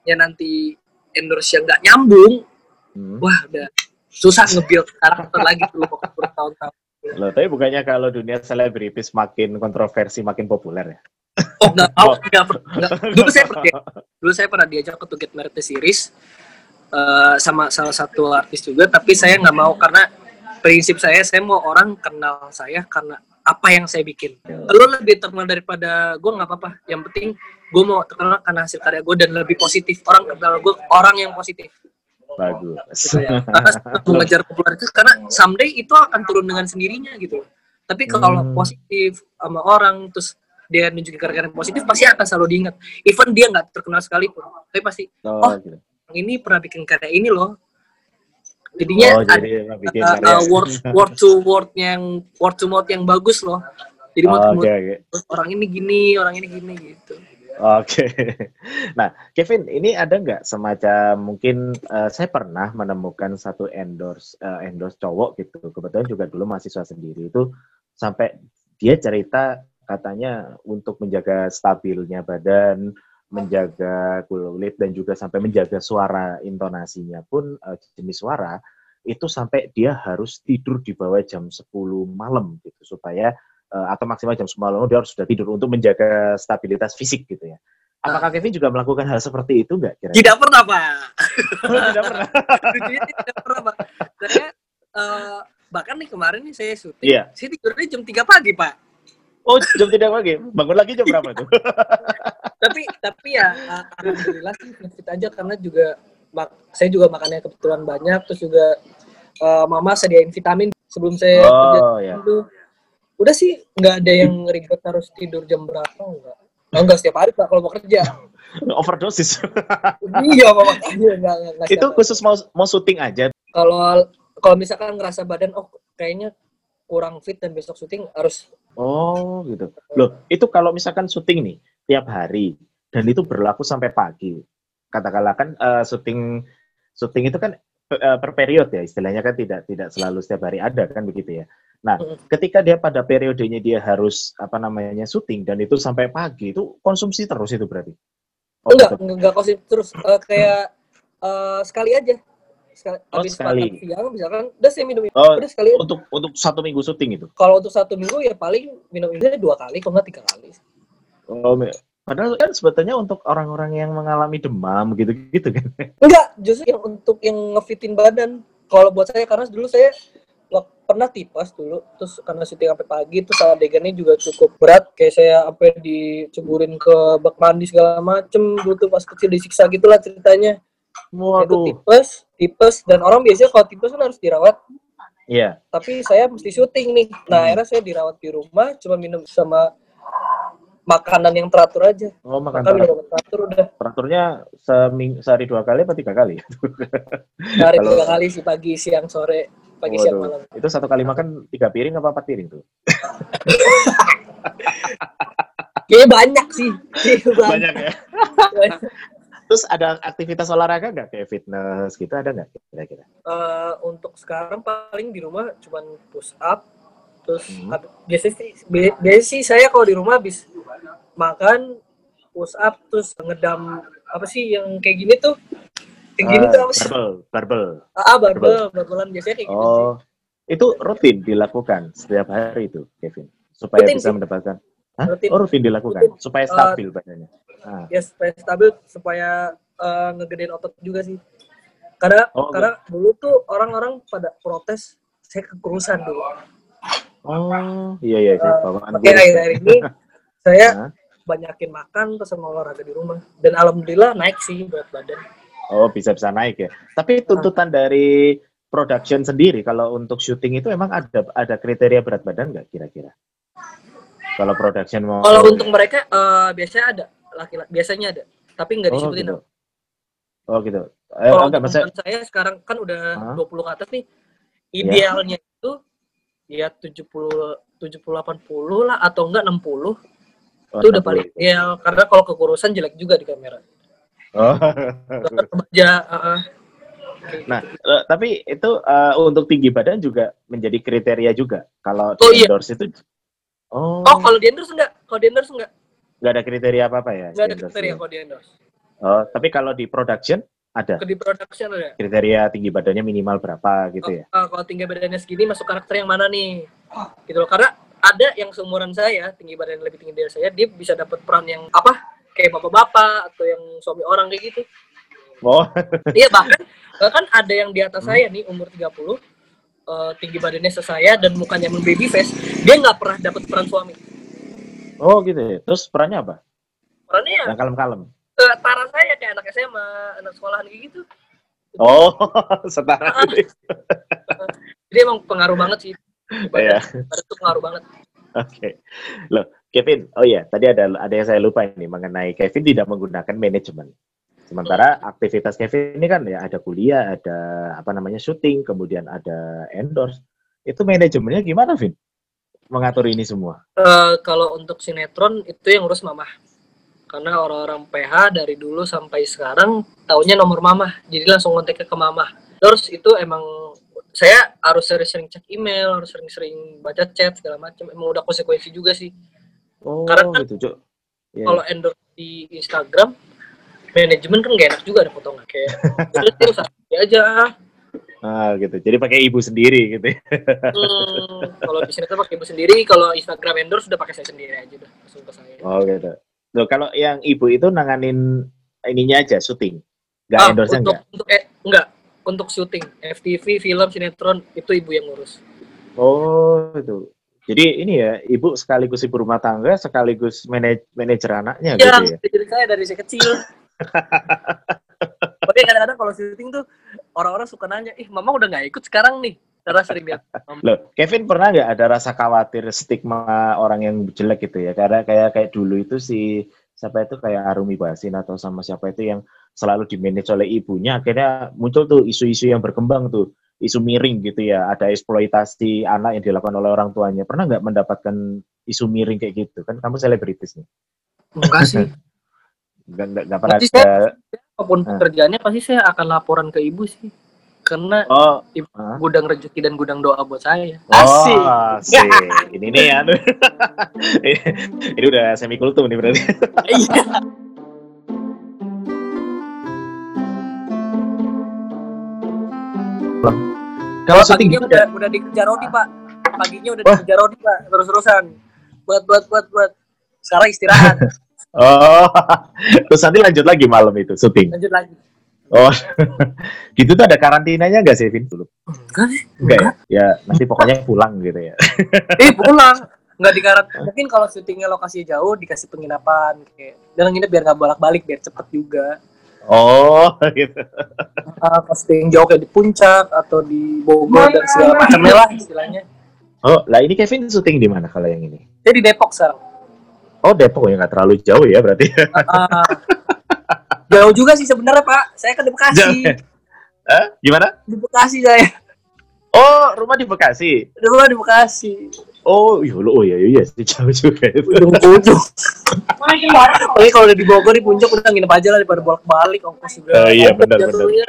Speaker 2: ya nanti endorse yang nggak nyambung, hmm. wah udah susah nge-build karakter lagi tuh bertahun-tahun.
Speaker 1: Loh, tapi bukannya kalau dunia selebritis makin kontroversi makin populer ya?
Speaker 2: Oh nggak, oh, [LAUGHS] nggak, nggak. Dulu saya pernah, dulu saya pernah diajak ke To Get Married Series uh, sama salah satu artis juga, tapi saya nggak mau karena prinsip saya saya mau orang kenal saya karena apa yang saya bikin. Lo lebih terkenal daripada gue nggak apa-apa. Yang penting gue mau terkenal karena hasil karya gue dan lebih positif. Orang kenal gue orang yang positif.
Speaker 1: Bagus.
Speaker 2: Gitu ya. Karena [LAUGHS] mengejar popularitas karena someday itu akan turun dengan sendirinya gitu. Tapi kalau hmm. positif sama orang terus dia nunjukin karya-karya positif pasti akan selalu diingat. Even dia nggak terkenal sekalipun, tapi pasti oh, oh gitu. ini pernah bikin karya ini loh jadinya oh, jadi uh, uh, word word to word yang word to mouth yang bagus loh jadi oh, okay, okay. orang ini gini orang ini gini gitu
Speaker 1: Oke, okay. [LAUGHS] nah Kevin, ini ada nggak semacam mungkin uh, saya pernah menemukan satu endorse uh, endorse cowok gitu, kebetulan juga dulu mahasiswa sendiri itu sampai dia cerita katanya untuk menjaga stabilnya badan, menjaga kulit dan juga sampai menjaga suara intonasinya pun uh, jenis suara itu sampai dia harus tidur di bawah jam 10 malam gitu supaya uh, atau maksimal jam 10 malam dia harus sudah tidur untuk menjaga stabilitas fisik gitu ya. Apakah Kevin juga melakukan hal seperti itu enggak
Speaker 2: kira-kira? Tidak pernah, Pak. Oh, tidak pernah. [LAUGHS] tidak pernah, Pak. Saya uh, bahkan nih kemarin nih saya syuting, yeah. saya tidurnya jam 3 pagi, Pak.
Speaker 1: Oh, jam 3 pagi. Bangun lagi jam berapa tuh? [LAUGHS]
Speaker 2: tapi tapi ya alhamdulillah sih fit aja karena juga saya juga makannya kebetulan banyak terus juga uh, mama sediain vitamin sebelum saya oh, kerja. ya. itu udah sih nggak ada yang ribet harus tidur jam berapa enggak oh, enggak setiap hari pak kalau mau kerja. [LAUGHS]
Speaker 1: Overdosis. [LAUGHS]
Speaker 2: Iya mama iya, enggak,
Speaker 1: enggak itu khusus mau mau syuting aja?
Speaker 2: Kalau kalau misalkan ngerasa badan oh kayaknya kurang fit dan besok syuting harus
Speaker 1: oh gitu. Loh itu kalau misalkan syuting nih tiap hari dan itu berlaku sampai pagi katakanlah kan uh, syuting syuting itu kan uh, per periode ya istilahnya kan tidak tidak selalu setiap hari ada kan begitu ya. Nah, ketika dia pada periodenya dia harus apa namanya syuting dan itu sampai pagi itu konsumsi terus itu berarti.
Speaker 2: Oh, enggak, tetap. enggak konsumsi terus uh, kayak uh, sekali aja. sekali,
Speaker 1: Oh,
Speaker 2: habis
Speaker 1: sekali.
Speaker 2: makan siang misalkan udah saya minum
Speaker 1: Oh,
Speaker 2: udah sekali
Speaker 1: untuk untuk satu minggu syuting itu.
Speaker 2: kalau untuk satu minggu ya paling minum ini dua kali kalau nggak tiga kali
Speaker 1: Oh, padahal kan sebetulnya untuk orang-orang yang mengalami demam gitu-gitu kan.
Speaker 2: enggak justru yang untuk yang ngefitin badan kalau buat saya karena dulu saya pernah tipes dulu terus karena syuting sampai pagi terus adegannya juga cukup berat kayak saya sampai diceburin ke bak mandi segala macem dulu tuh pas kecil disiksa gitulah ceritanya itu
Speaker 1: Waduh.
Speaker 2: tipes tipes dan orang biasanya kalau tipes kan harus dirawat
Speaker 1: Iya.
Speaker 2: tapi saya mesti syuting nih nah
Speaker 1: Hmm.
Speaker 2: akhirnya saya dirawat di rumah cuma minum sama makanan yang teratur aja
Speaker 1: Oh, makan
Speaker 2: makan
Speaker 1: teratur.
Speaker 2: teratur udah
Speaker 1: Teraturnya seming, sehari dua kali apa tiga kali? [LAUGHS]
Speaker 2: hari
Speaker 1: Kalau-
Speaker 2: tiga kali sih pagi siang sore pagi siang
Speaker 1: Waduh.
Speaker 2: malam
Speaker 1: Itu satu kali makan tiga piring apa empat piring tuh? [LAUGHS]
Speaker 2: kayaknya banyak sih Kayaknya banyak.
Speaker 1: ya. [LAUGHS] Terus ada aktivitas olahraga nggak kayak fitness gitu ada nggak kira-kira?
Speaker 2: Eh, untuk sekarang paling di rumah cuman push up terus
Speaker 1: Hmm.
Speaker 2: biasanya sih bi- biasanya sih saya kalau di rumah habis makan push up terus ngedam apa sih yang kayak gini tuh yang gini
Speaker 1: Ah,
Speaker 2: tuh apa sih
Speaker 1: barbel, barbel.
Speaker 2: ah barbel barbelan biasanya kayak gitu sih
Speaker 1: Oh, itu rutin dilakukan setiap hari itu, Kevin, supaya
Speaker 2: Rutin
Speaker 1: bisa
Speaker 2: sih.
Speaker 1: mendapatkan. Hah?
Speaker 2: Rutin.
Speaker 1: Oh, rutin dilakukan
Speaker 2: Rutin.
Speaker 1: supaya
Speaker 2: Uh,
Speaker 1: stabil badannya. Ah.
Speaker 2: ya supaya stabil supaya eh, ngegedein otot juga sih karena
Speaker 1: Oh,
Speaker 2: karena dulu tuh orang-orang pada protes saya kekurusan dulu
Speaker 1: Oh, iya iya sih,
Speaker 2: Eh,
Speaker 1: bawaan
Speaker 2: makanya
Speaker 1: gue.
Speaker 2: akhir-akhir ini [LAUGHS] saya
Speaker 1: Hah?
Speaker 2: banyakin makan terus sama olahraga di rumah dan alhamdulillah naik sih berat badan
Speaker 1: Oh, bisa-bisa naik ya. Tapi tuntutan dari production sendiri kalau untuk syuting itu emang ada ada kriteria berat badan nggak kira-kira? Kalau production mau
Speaker 2: kalau untuk mereka eh, biasanya ada laki-laki biasanya ada tapi nggak
Speaker 1: Oh,
Speaker 2: disebutin
Speaker 1: gitu.
Speaker 2: apa.
Speaker 1: Oh, gitu. Eh,
Speaker 2: kalau
Speaker 1: enggak
Speaker 2: teman saya sekarang kan udah
Speaker 1: Hah?
Speaker 2: 20 ke atas nih idealnya itu ya 70 70 80 lah atau enggak 60
Speaker 1: oh,
Speaker 2: itu udah
Speaker 1: 60.
Speaker 2: paling ideal karena kalau kekurusan jelek juga di kamera
Speaker 1: Oh. Nah,
Speaker 2: gitu.
Speaker 1: eh, tapi itu eh, untuk tinggi badan juga menjadi kriteria juga. Kalau
Speaker 2: Oh,
Speaker 1: di
Speaker 2: iya.
Speaker 1: endorse itu Oh,
Speaker 2: oh kalau di endorse enggak kalau di endorse enggak
Speaker 1: nggak ada kriteria apa-apa ya?
Speaker 2: enggak ada kriteria kalau di endorse
Speaker 1: Oh, tapi kalau di production ada
Speaker 2: di production ada
Speaker 1: kriteria tinggi badannya minimal berapa gitu ya?
Speaker 2: Ah, kalau tinggi badannya segini masuk karakter yang mana nih gitu loh karena ada yang seumuran saya tinggi badan lebih tinggi dari saya dia bisa dapat peran yang apa kayak bapak-bapak atau yang suami orang kayak gitu
Speaker 1: Oh, [LAUGHS]
Speaker 2: iya bahkan bahkan ada yang di atas
Speaker 1: Hmm.
Speaker 2: saya nih umur 30 eh, tinggi badannya sesaya dan mukanya baby face dia nggak pernah dapat peran suami
Speaker 1: oh gitu ya. Terus perannya apa?
Speaker 2: perannya ya
Speaker 1: Yang kalem-kalem.
Speaker 2: eh, tara saya kayak anak SMA anak sekolahan kayak gitu
Speaker 1: Oh, [LAUGHS] setara. [LAUGHS]
Speaker 2: Dia emang pengaruh banget sih
Speaker 1: Iya.
Speaker 2: itu pengaruh banget
Speaker 1: Oke. Loh, Kevin. Oh iya, tadi ada ada yang saya lupa ini mengenai Kevin tidak menggunakan manajemen. Sementara aktivitas Kevin ini kan ya ada kuliah, ada apa namanya syuting, kemudian ada endorse. Itu manajemennya gimana, Vin? Mengatur ini semua.
Speaker 2: Eh, kalau untuk sinetron itu yang urus mamah karena orang-orang PH dari dulu sampai sekarang taunya nomor mamah jadi langsung kontaknya ke mamah terus itu emang saya harus sering-sering cek email harus sering-sering baca chat segala macam emang udah konsekuensi juga sih
Speaker 1: Oh,
Speaker 2: Karena kan
Speaker 1: gitu. Iya,
Speaker 2: kalau endorse di Instagram manajemen kan gak enak juga ada potongan kayak terus terus aja
Speaker 1: Ah, gitu. Jadi pakai ibu sendiri gitu. ya.
Speaker 2: hmm, kalau di sinetron pakai ibu sendiri kalau Instagram endorse udah pakai saya sendiri aja udah langsung ke saya
Speaker 1: Oh, gitu. Loh, kalau yang ibu itu nanganin ininya aja syuting. Enggak
Speaker 2: Ah,
Speaker 1: endorse
Speaker 2: untuk,
Speaker 1: enggak?
Speaker 2: untuk eh, enggak untuk syuting FTV film sinetron itu ibu yang ngurus
Speaker 1: Oh, itu. Jadi ini ya, ibu sekaligus ibu rumah tangga, sekaligus manaj manajer anaknya
Speaker 2: ya
Speaker 1: gitu ya.
Speaker 2: jadi saya dari saya kecil [LAUGHS] tapi kadang-kadang kalau syuting tuh orang-orang suka nanya ih mama udah nggak ikut sekarang nih karena sering lihat.
Speaker 1: Loh, Kevin pernah nggak ada rasa khawatir stigma orang yang jelek gitu ya? Karena kayak kayak dulu itu si siapa itu kayak Arumi Basin atau sama siapa itu yang selalu dimanage oleh ibunya, akhirnya muncul tuh isu-isu yang berkembang tuh, isu miring gitu ya, ada eksploitasi anak yang dilakukan oleh orang tuanya. Pernah nggak mendapatkan isu miring kayak gitu? Kan kamu selebritis nih,
Speaker 2: enggak sih [LAUGHS]
Speaker 1: nggak nggak nggak pernah ada.
Speaker 2: apa pun
Speaker 1: Ah.
Speaker 2: pekerjaannya pasti saya akan laporan ke ibu sih karena
Speaker 1: Oh,
Speaker 2: Ibu-
Speaker 1: ah.
Speaker 2: gudang rezeki dan gudang doa buat saya
Speaker 1: Oh, asik. Ini nih ya. [LAUGHS] ini udah semi kultum nih berarti.
Speaker 2: Kalau syuting gitu udah, udah dikejar Rodi pak. Paginya udah Wah. dikejar Rodi pak. Terus-terusan. Buat buat buat buat. Sekarang istirahat. [LAUGHS]
Speaker 1: oh, terus nanti lanjut lagi malam itu syuting.
Speaker 2: Lanjut lagi.
Speaker 1: Oh, [LAUGHS] gitu tuh ada karantinanya gak sih, Vin? Enggak
Speaker 2: sih. Enggak
Speaker 1: ya? Ya, nanti pokoknya pulang gitu ya. [LAUGHS]
Speaker 2: eh, pulang. Enggak di karantina. Mungkin kalau syutingnya lokasi jauh, dikasih penginapan. Kayak. Dan nginep biar nggak bolak-balik, biar cepet juga.
Speaker 1: Oh, [LAUGHS] gitu.
Speaker 2: Uh, posting jauh kayak di puncak atau di Bogor dan segala macamnya lah istilahnya.
Speaker 1: Oh, lah ini Kevin syuting di mana kalau yang ini?
Speaker 2: Saya di Depok sekarang.
Speaker 1: Oh, Depok ya nggak terlalu jauh ya berarti. Uh,
Speaker 2: jauh juga sih sebenarnya Pak. Saya kan di Bekasi. Jauh, ya?
Speaker 1: Eh, gimana?
Speaker 2: Di Bekasi saya.
Speaker 1: Oh, rumah di Bekasi.
Speaker 2: Rumah di Bekasi.
Speaker 1: Oh, iya lo, oh iya iya sih jauh juga
Speaker 2: itu. Ujung ujung. Oke kalau udah di Bogor di puncak udah nginep aja lah daripada bolak balik ongkos
Speaker 1: juga. Oh iya benar benar.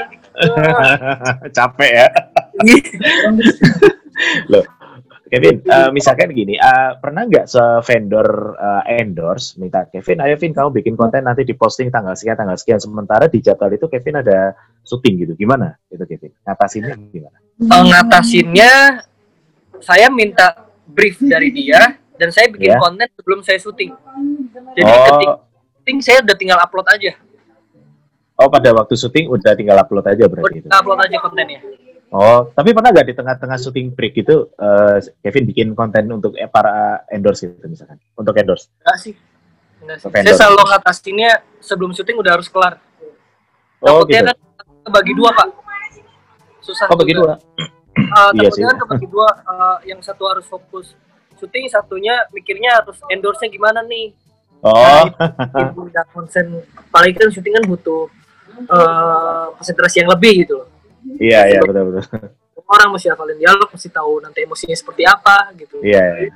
Speaker 1: [LAUGHS] Capek ya. [LAUGHS] Loh, Kevin, uh, misalkan gini, uh, pernah nggak se-vendor uh, endorse minta Kevin, ayo Kevin kamu bikin konten nanti diposting tanggal sekian tanggal sekian sementara di jadwal itu Kevin ada syuting gitu, gimana? Itu Kevin, ngatasinnya gimana?
Speaker 2: Uh, ngatasinnya, saya minta brief dari dia dan saya bikin yeah. konten sebelum saya syuting. Jadi oh. ketika syuting saya udah tinggal upload aja.
Speaker 1: Oh, pada waktu syuting udah tinggal upload aja berarti
Speaker 2: udah itu. Upload aja kontennya.
Speaker 1: Oh, tapi pernah gak di tengah-tengah syuting break itu uh, Kevin bikin konten untuk eh, para endorse gitu misalkan? Untuk endorse?
Speaker 2: Enggak sih. Enggak sih. Saya selalu ngatasinnya sebelum syuting udah harus kelar.
Speaker 1: Oh, Takutnya gitu.
Speaker 2: kan kebagi dua, Pak. Susah.
Speaker 1: Oh, bagi dua
Speaker 2: uh, [CLEARS THROAT] iya takutnya kan kebagi dua uh, yang satu harus fokus syuting satunya mikirnya harus endorse-nya gimana nih
Speaker 1: oh
Speaker 2: nah, [LAUGHS] konsen paling kan syuting kan butuh uh, konsentrasi yang lebih gitu loh
Speaker 1: iya iya betul betul
Speaker 2: orang mesti hafalin dialog mesti tahu nanti emosinya seperti apa gitu
Speaker 1: iya, iya.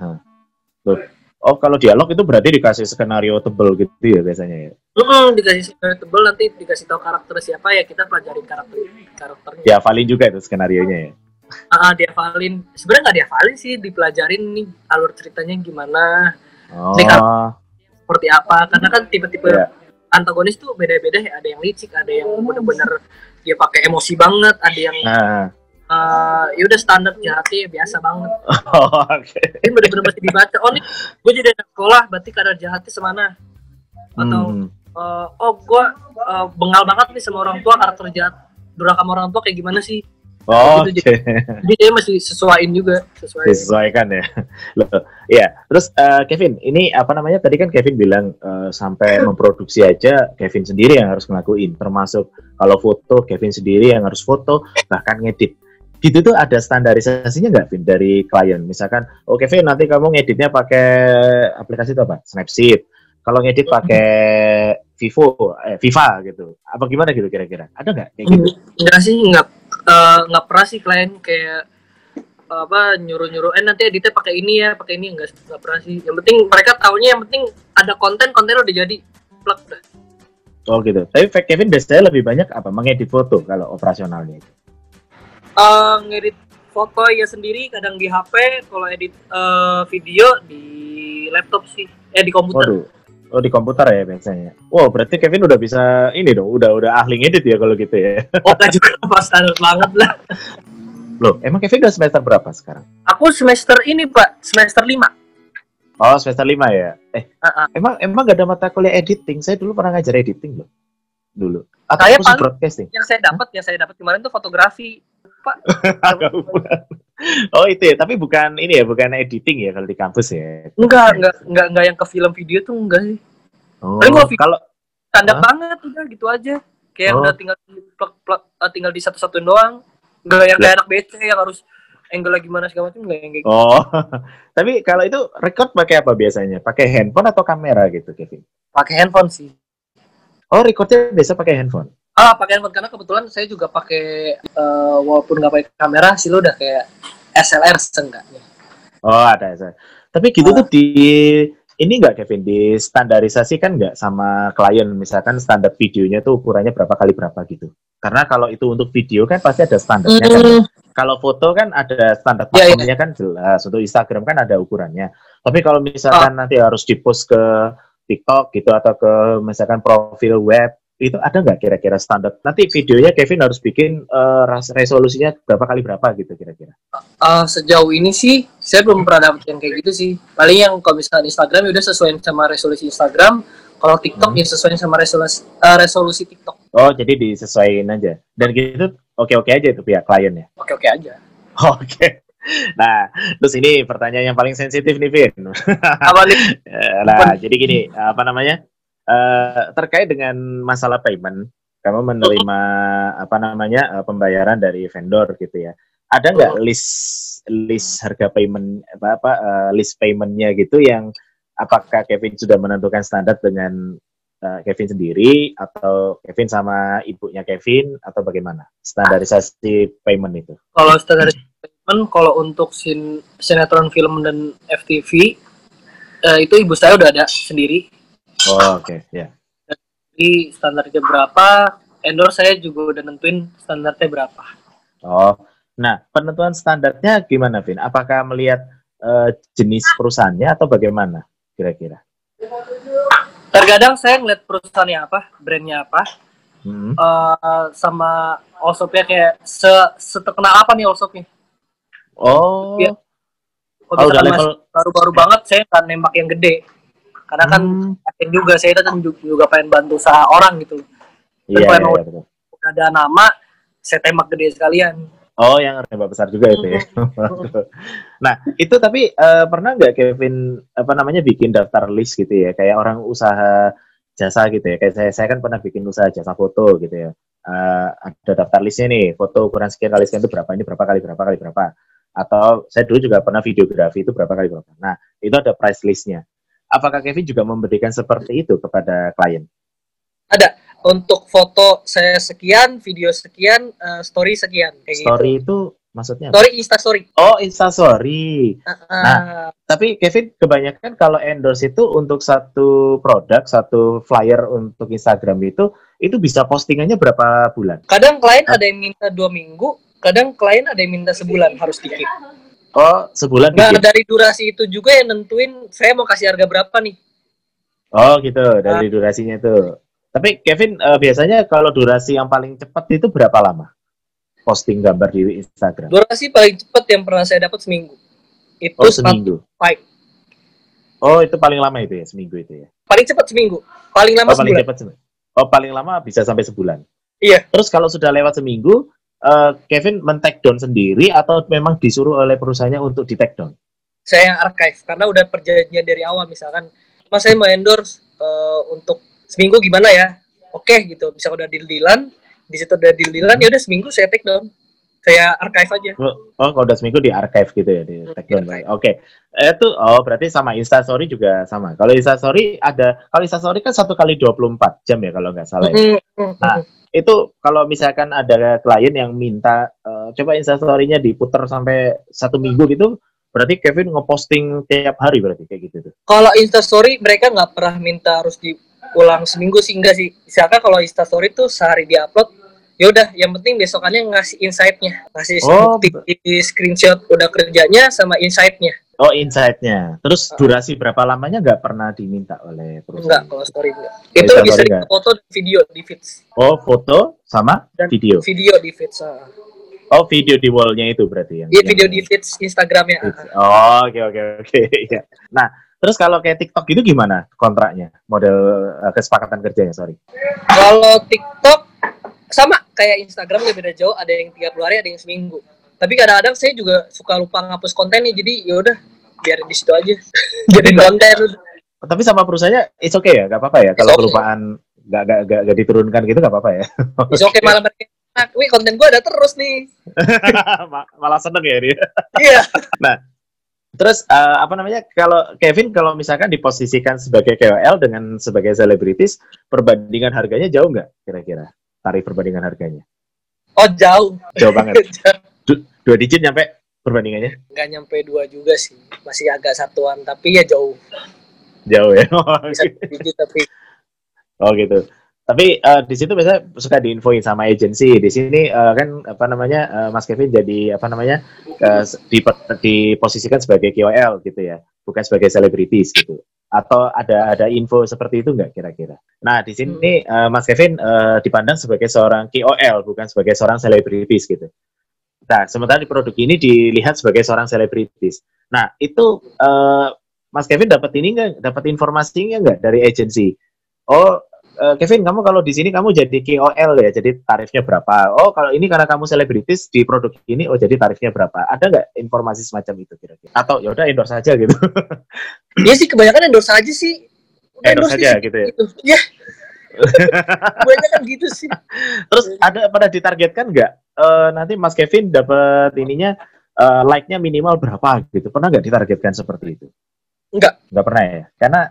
Speaker 1: Tuh. Oh, kalau dialog itu berarti dikasih skenario tebel gitu ya biasanya ya?
Speaker 2: Mm -hmm, dikasih skenario tebel nanti dikasih tahu karakter siapa ya kita pelajarin karakter karakternya.
Speaker 1: Ya, paling juga itu skenario nya ya
Speaker 2: uh, diafalin sebenarnya nggak diafalin sih dipelajarin nih alur ceritanya gimana oh. nih seperti apa karena kan tipe-tipe yeah. antagonis tuh beda-beda ya ada yang licik ada yang bener-bener dia pakai emosi banget ada yang nah. uh, ya udah standar jahatnya ya biasa banget [LAUGHS] oh, okay. ini bener-bener mesti dibaca oh nih gue jadi anak sekolah berarti kadar jahatnya semana atau hmm. uh, oh gue uh, bengal banget nih sama orang tua karakter jahat durhaka sama orang tua kayak gimana sih
Speaker 1: Oh, gitu,
Speaker 2: okay. [LAUGHS] jadi, dia masih sesuaiin juga,
Speaker 1: sesuai. Disesuaikan ya. [LAUGHS] Loh, ya. Terus uh, Kevin, ini apa namanya? Tadi kan Kevin bilang uh, sampai memproduksi aja Kevin sendiri yang harus ngelakuin, termasuk kalau foto Kevin sendiri yang harus foto, bahkan ngedit. Gitu tuh ada standarisasinya nggak, Vin, dari klien? Misalkan, oh Kevin nanti kamu ngeditnya pakai aplikasi itu apa? Snapseed. Kalau ngedit pakai Vivo, eh, Viva gitu. Apa gimana gitu kira-kira? Ada nggak kayak gitu?
Speaker 2: Enggak sih, enggak nggak uh, pernah sih klien kayak apa nyuruh-nyuruh eh nanti editnya pakai ini ya pakai ini. Enggak nggak pernah sih. Yang penting mereka tahunya yang penting ada konten konten udah jadi. Plug dah
Speaker 1: oh gitu. Tapi Kevin biasanya lebih banyak apa? Mengedit foto kalau operasionalnya
Speaker 2: uh, ngedit foto ya sendiri kadang di HP kalau edit uh, video di laptop sih. Eh di komputer. Waduh
Speaker 1: Oh di komputer ya biasanya. Wow berarti Kevin udah bisa ini dong, udah udah ahli ngedit ya kalau gitu ya. [LAUGHS]
Speaker 2: Oh kan juga pas banget lah.
Speaker 1: Loh, emang Kevin udah semester berapa sekarang?
Speaker 2: Aku semester ini pak, semester lima.
Speaker 1: Oh semester lima ya. Eh, uh -uh. emang emang gak ada mata kuliah editing? Saya dulu pernah ngajar editing loh. Dulu.
Speaker 2: Atau saya paling broadcasting. Yang saya dapat, yang saya dapat kemarin tuh fotografi, pak. [LAUGHS]
Speaker 1: oh itu ya, tapi bukan ini ya, bukan editing ya kalau di kampus ya.
Speaker 2: Enggak, enggak, enggak, enggak yang ke film video tuh enggak sih. Oh, kalau tanda huh? banget udah gitu aja. Kayak oh. udah tinggal plug, plug, uh, tinggal di satu-satuin doang. Enggak yang kayak anak BC yang harus angle lagi mana segala macam enggak yang kayak
Speaker 1: gitu. Oh. [LAUGHS] tapi kalau itu record pakai apa biasanya? Pakai handphone atau kamera gitu, Kevin?
Speaker 2: Pakai handphone sih.
Speaker 1: Oh, recordnya biasa pakai handphone.
Speaker 2: Ah, pakai handphone karena kebetulan saya juga pakai uh, walaupun nggak pakai kamera sih lo udah kayak SLR seenggaknya.
Speaker 1: Oh, ada SLR. Tapi gitu uh. tuh di ini enggak Kevin di standarisasi kan enggak sama klien misalkan standar videonya tuh ukurannya berapa kali berapa gitu. Karena kalau itu untuk video kan pasti ada standarnya mm. kan. Kalau foto kan ada standar yeah, yeah. kan jelas. Untuk Instagram kan ada ukurannya. Tapi kalau misalkan oh. nanti harus dipost ke TikTok gitu atau ke misalkan profil web itu ada nggak kira-kira standar? Nanti videonya Kevin harus bikin uh, resolusinya berapa kali berapa gitu kira-kira?
Speaker 2: Uh, sejauh ini sih saya belum pernah dapet yang kayak gitu sih. Paling yang kalau misalnya Instagram ya udah sesuai sama resolusi Instagram. Kalau TikTok hmm. ya sesuai sama resolusi uh, resolusi TikTok.
Speaker 1: Oh jadi disesuaikan aja. Dan gitu oke-oke aja itu pihak klien ya?
Speaker 2: Oke-oke aja. [LAUGHS]
Speaker 1: Oke. Okay. Nah, terus ini pertanyaan yang paling sensitif nih, Vin.
Speaker 2: Apa nih? [LAUGHS]
Speaker 1: nah, jadi gini, apa namanya? Uh, terkait dengan masalah payment, kamu menerima apa namanya uh, pembayaran dari vendor gitu ya. Ada nggak list list harga payment apa apa uh, list paymentnya gitu yang apakah Kevin sudah menentukan standar dengan uh, Kevin sendiri atau Kevin sama ibunya Kevin atau bagaimana standarisasi payment itu?
Speaker 2: Kalau standarisasi payment kalau untuk sin sinetron film dan FTV uh, itu ibu saya udah ada sendiri
Speaker 1: Oh, oke, okay. ya. Yeah.
Speaker 2: Jadi standarnya berapa, endorse saya juga udah nentuin standarnya berapa.
Speaker 1: Oh, nah penentuan standarnya gimana, Vin? Apakah melihat uh, jenis perusahaannya atau bagaimana kira-kira?
Speaker 2: Terkadang saya ngeliat perusahaannya apa, brandnya apa, hmm. uh, sama allshopnya kayak se seterkenal apa nih allshopnya.
Speaker 1: Oh. Ya.
Speaker 2: Kalau oh, udah level baru-baru banget, saya kan nembak yang gede karena kan hmm. juga saya kan juga pengen bantu usaha orang gitu.
Speaker 1: Iya, yeah, yeah, betul.
Speaker 2: udah ada nama saya tembak gede sekalian.
Speaker 1: Oh yang tembak besar juga itu ya. [LAUGHS] Nah itu tapi uh, pernah nggak Kevin apa namanya bikin daftar list gitu ya? Kayak orang usaha jasa gitu ya? Kayak saya saya kan pernah bikin usaha jasa foto gitu ya. Uh, ada daftar listnya nih foto ukuran sekian kali sekian itu berapa ini berapa kali berapa kali berapa. Atau saya dulu juga pernah videografi itu berapa kali berapa. Nah itu ada price listnya Apakah Kevin juga memberikan seperti itu kepada klien?
Speaker 2: Ada. Untuk foto saya sekian, video sekian, uh, story sekian.
Speaker 1: Kayak gitu. story gitu. itu maksudnya
Speaker 2: apa? Story Insta story.
Speaker 1: Oh, Insta story. Uh, uh, nah, tapi Kevin kebanyakan kalau endorse itu untuk satu produk, satu flyer untuk Instagram itu itu bisa postingannya berapa bulan?
Speaker 2: Kadang klien ada yang minta dua minggu, kadang klien ada yang minta sebulan harus dikit.
Speaker 1: Oh, sebulan
Speaker 2: Nah, bikin. dari durasi itu juga yang nentuin saya mau kasih harga berapa nih.
Speaker 1: Oh, gitu. Dari nah. durasinya itu. Tapi Kevin, uh, biasanya kalau durasi yang paling cepat itu berapa lama? Posting gambar di Instagram.
Speaker 2: Durasi paling cepat yang pernah saya dapat seminggu.
Speaker 1: Itu oh, seminggu. Baik. Oh, itu paling lama itu ya, seminggu itu ya.
Speaker 2: Paling cepat seminggu. Paling lama
Speaker 1: oh, paling cepat seminggu. Oh, paling lama bisa sampai sebulan.
Speaker 2: Iya.
Speaker 1: Terus kalau sudah lewat seminggu, uh, Kevin men-take down sendiri atau memang disuruh oleh perusahaannya untuk di take down?
Speaker 2: Saya yang archive karena udah perjanjian dari awal misalkan, Mas saya mau endorse uh, untuk seminggu gimana ya? Oke okay, gitu, bisa udah deal-dealan, di situ udah deal-dealan ya udah seminggu saya take down. Saya archive aja.
Speaker 1: Oh, oh kalau udah seminggu di archive gitu ya, di take down. Oke. Okay. Itu oh berarti sama Insta Story juga sama. Kalau Insta Story ada kalau Insta Story kan satu kali 24 jam ya kalau nggak salah. Ya. Nah, itu kalau misalkan ada klien yang minta uh, coba instastorynya diputar sampai satu minggu gitu berarti Kevin ngeposting tiap hari berarti kayak gitu tuh
Speaker 2: kalau instastory mereka nggak pernah minta harus diulang seminggu sih enggak sih misalkan kalau instastory tuh sehari diupload ya udah yang penting besokannya ngasih insightnya ngasih oh, di screenshot udah kerjanya sama insightnya
Speaker 1: Oh, insight-nya. Terus durasi berapa lamanya nggak pernah diminta oleh
Speaker 2: perusahaan? Enggak, kalau story enggak. Itu bisa di foto dan video di feeds.
Speaker 1: Oh, foto sama dan video?
Speaker 2: Video di feeds. Uh.
Speaker 1: Oh, video di wall-nya itu berarti yang
Speaker 2: Iya, video di feeds Instagramnya.
Speaker 1: Oh, oke oke oke. [LAUGHS] Iya. Nah, terus kalau kayak TikTok itu gimana kontraknya? Model uh, kesepakatan kerjanya, sorry.
Speaker 2: Kalau TikTok sama kayak Instagram ya beda jauh, ada yang 30 hari, ada yang seminggu. Tapi kadang-kadang saya juga suka lupa ngapus kontennya jadi ya udah biarin di situ aja. [LAUGHS] Jadi konten.
Speaker 1: Tapi sama perusahaannya it's okay ya? Gak apa-apa ya? Kalau okay. kelupaan gak, gak, gak, gak diturunkan gitu gak apa-apa ya?
Speaker 2: It's okay [LAUGHS] malah nah, wih konten gue ada terus nih. [LAUGHS]
Speaker 1: Malah seneng ya dia.
Speaker 2: Iya.
Speaker 1: Nah Terus uh, apa namanya? Kalau Kevin kalau misalkan diposisikan sebagai KOL dengan sebagai selebritis perbandingan harganya jauh nggak kira-kira tarif perbandingan harganya?
Speaker 2: Oh jauh.
Speaker 1: Jauh banget. [LAUGHS] dua digit nyampe perbandingannya?
Speaker 2: Nggak nyampe dua juga sih, masih agak satuan, tapi ya jauh.
Speaker 1: Jauh ya? [LAUGHS]
Speaker 2: Bisa digit tapi. [LAUGHS]
Speaker 1: Oh gitu. Tapi uh, di situ biasanya suka diinfoin sama agensi. Di sini uh, kan apa namanya uh, Mas Kevin jadi apa namanya uh, di, diposisikan sebagai KOL gitu ya, bukan sebagai selebritis gitu. Atau ada ada info seperti itu nggak kira-kira? Nah di sini uh, Mas Kevin uh, dipandang sebagai seorang KOL bukan sebagai seorang selebritis gitu. Nah sementara di produk ini dilihat sebagai seorang selebritis. Nah itu uh, Mas Kevin dapat ini nggak? Dapat informasinya nggak dari agensi? Oh uh, Kevin, kamu kalau di sini kamu jadi KOL ya, jadi tarifnya berapa? Oh, kalau ini karena kamu selebritis di produk ini, oh jadi tarifnya berapa? Ada nggak informasi semacam itu kira-kira? Atau ya udah endorse saja gitu? [LAUGHS]
Speaker 2: Iya sih, kebanyakan endorse aja sih.
Speaker 1: Udah endorse, endorse aja gitu ya? Gitu.
Speaker 2: Ya. [LAUGHS] kebanyakan gitu sih.
Speaker 1: Terus ada pada ditargetkan nggak? Uh, nanti Mas Kevin dapat ininya uh, like-nya minimal berapa gitu? Pernah nggak ditargetkan seperti itu?
Speaker 2: Enggak.
Speaker 1: Enggak pernah ya? Karena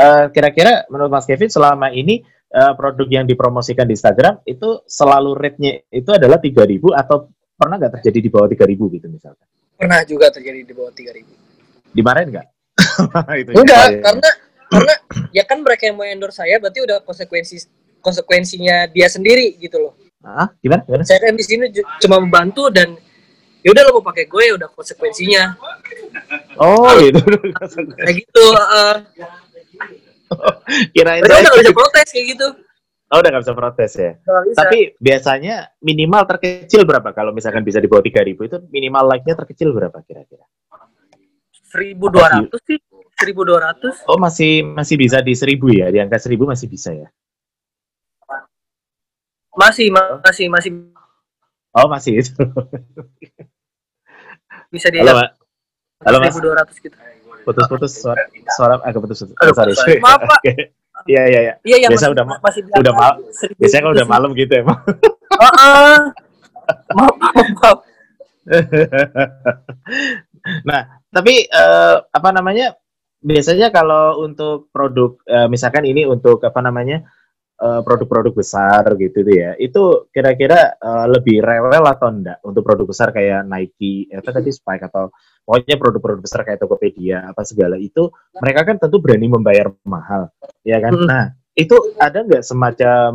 Speaker 1: uh, kira-kira menurut Mas Kevin selama ini uh, produk yang dipromosikan di Instagram itu selalu rate-nya itu adalah 3000 atau pernah nggak terjadi di bawah 3000 gitu misalkan?
Speaker 2: Pernah juga terjadi di bawah 3000.
Speaker 1: Dimarahin nggak? [LAUGHS]
Speaker 2: itu Enggak, ya. karena karena ya kan mereka yang mau endorse saya berarti udah konsekuensi konsekuensinya dia sendiri gitu loh.
Speaker 1: Ah, gimana? gimana?
Speaker 2: Saya kan di sini cuma membantu dan ya udah lo mau pakai gue ya udah konsekuensinya
Speaker 1: oh gitu
Speaker 2: kayak gitu uh, [LAUGHS]
Speaker 1: kirain
Speaker 2: saya udah gak bisa protes kayak gitu
Speaker 1: Oh udah gak bisa protes ya. bisa. Tapi biasanya minimal terkecil berapa kalau misalkan bisa di bawah tiga ribu itu minimal like-nya terkecil berapa kira-kira?
Speaker 2: Seribu dua ratus sih. Seribu dua ratus.
Speaker 1: Oh masih masih bisa di seribu ya? Di angka seribu masih bisa ya?
Speaker 2: Masih masih masih.
Speaker 1: Oh masih itu.
Speaker 2: bisa di Halo,
Speaker 1: Halo Mas.
Speaker 2: 1200 gitu.
Speaker 1: Putus-putus suara suara agak putus. putus. Oh, sorry. sorry.
Speaker 2: Maaf, Pak.
Speaker 1: Iya iya iya.
Speaker 2: Iya
Speaker 1: ya, biasa udah masih udah malam. Biasanya kalau udah malam gitu emang.
Speaker 2: Heeh. maaf, maaf. [LAUGHS]
Speaker 1: nah, tapi uh, apa namanya? Biasanya kalau untuk produk uh, misalkan ini untuk apa namanya? Eh, produk-produk uh, besar gitu ya, itu kira-kira uh, lebih rewel atau enggak untuk produk besar kayak Nike, apa tadi Spike atau pokoknya produk-produk besar kayak Tokopedia apa segala itu mereka kan tentu berani membayar mahal, ya kan? Nah itu ada nggak semacam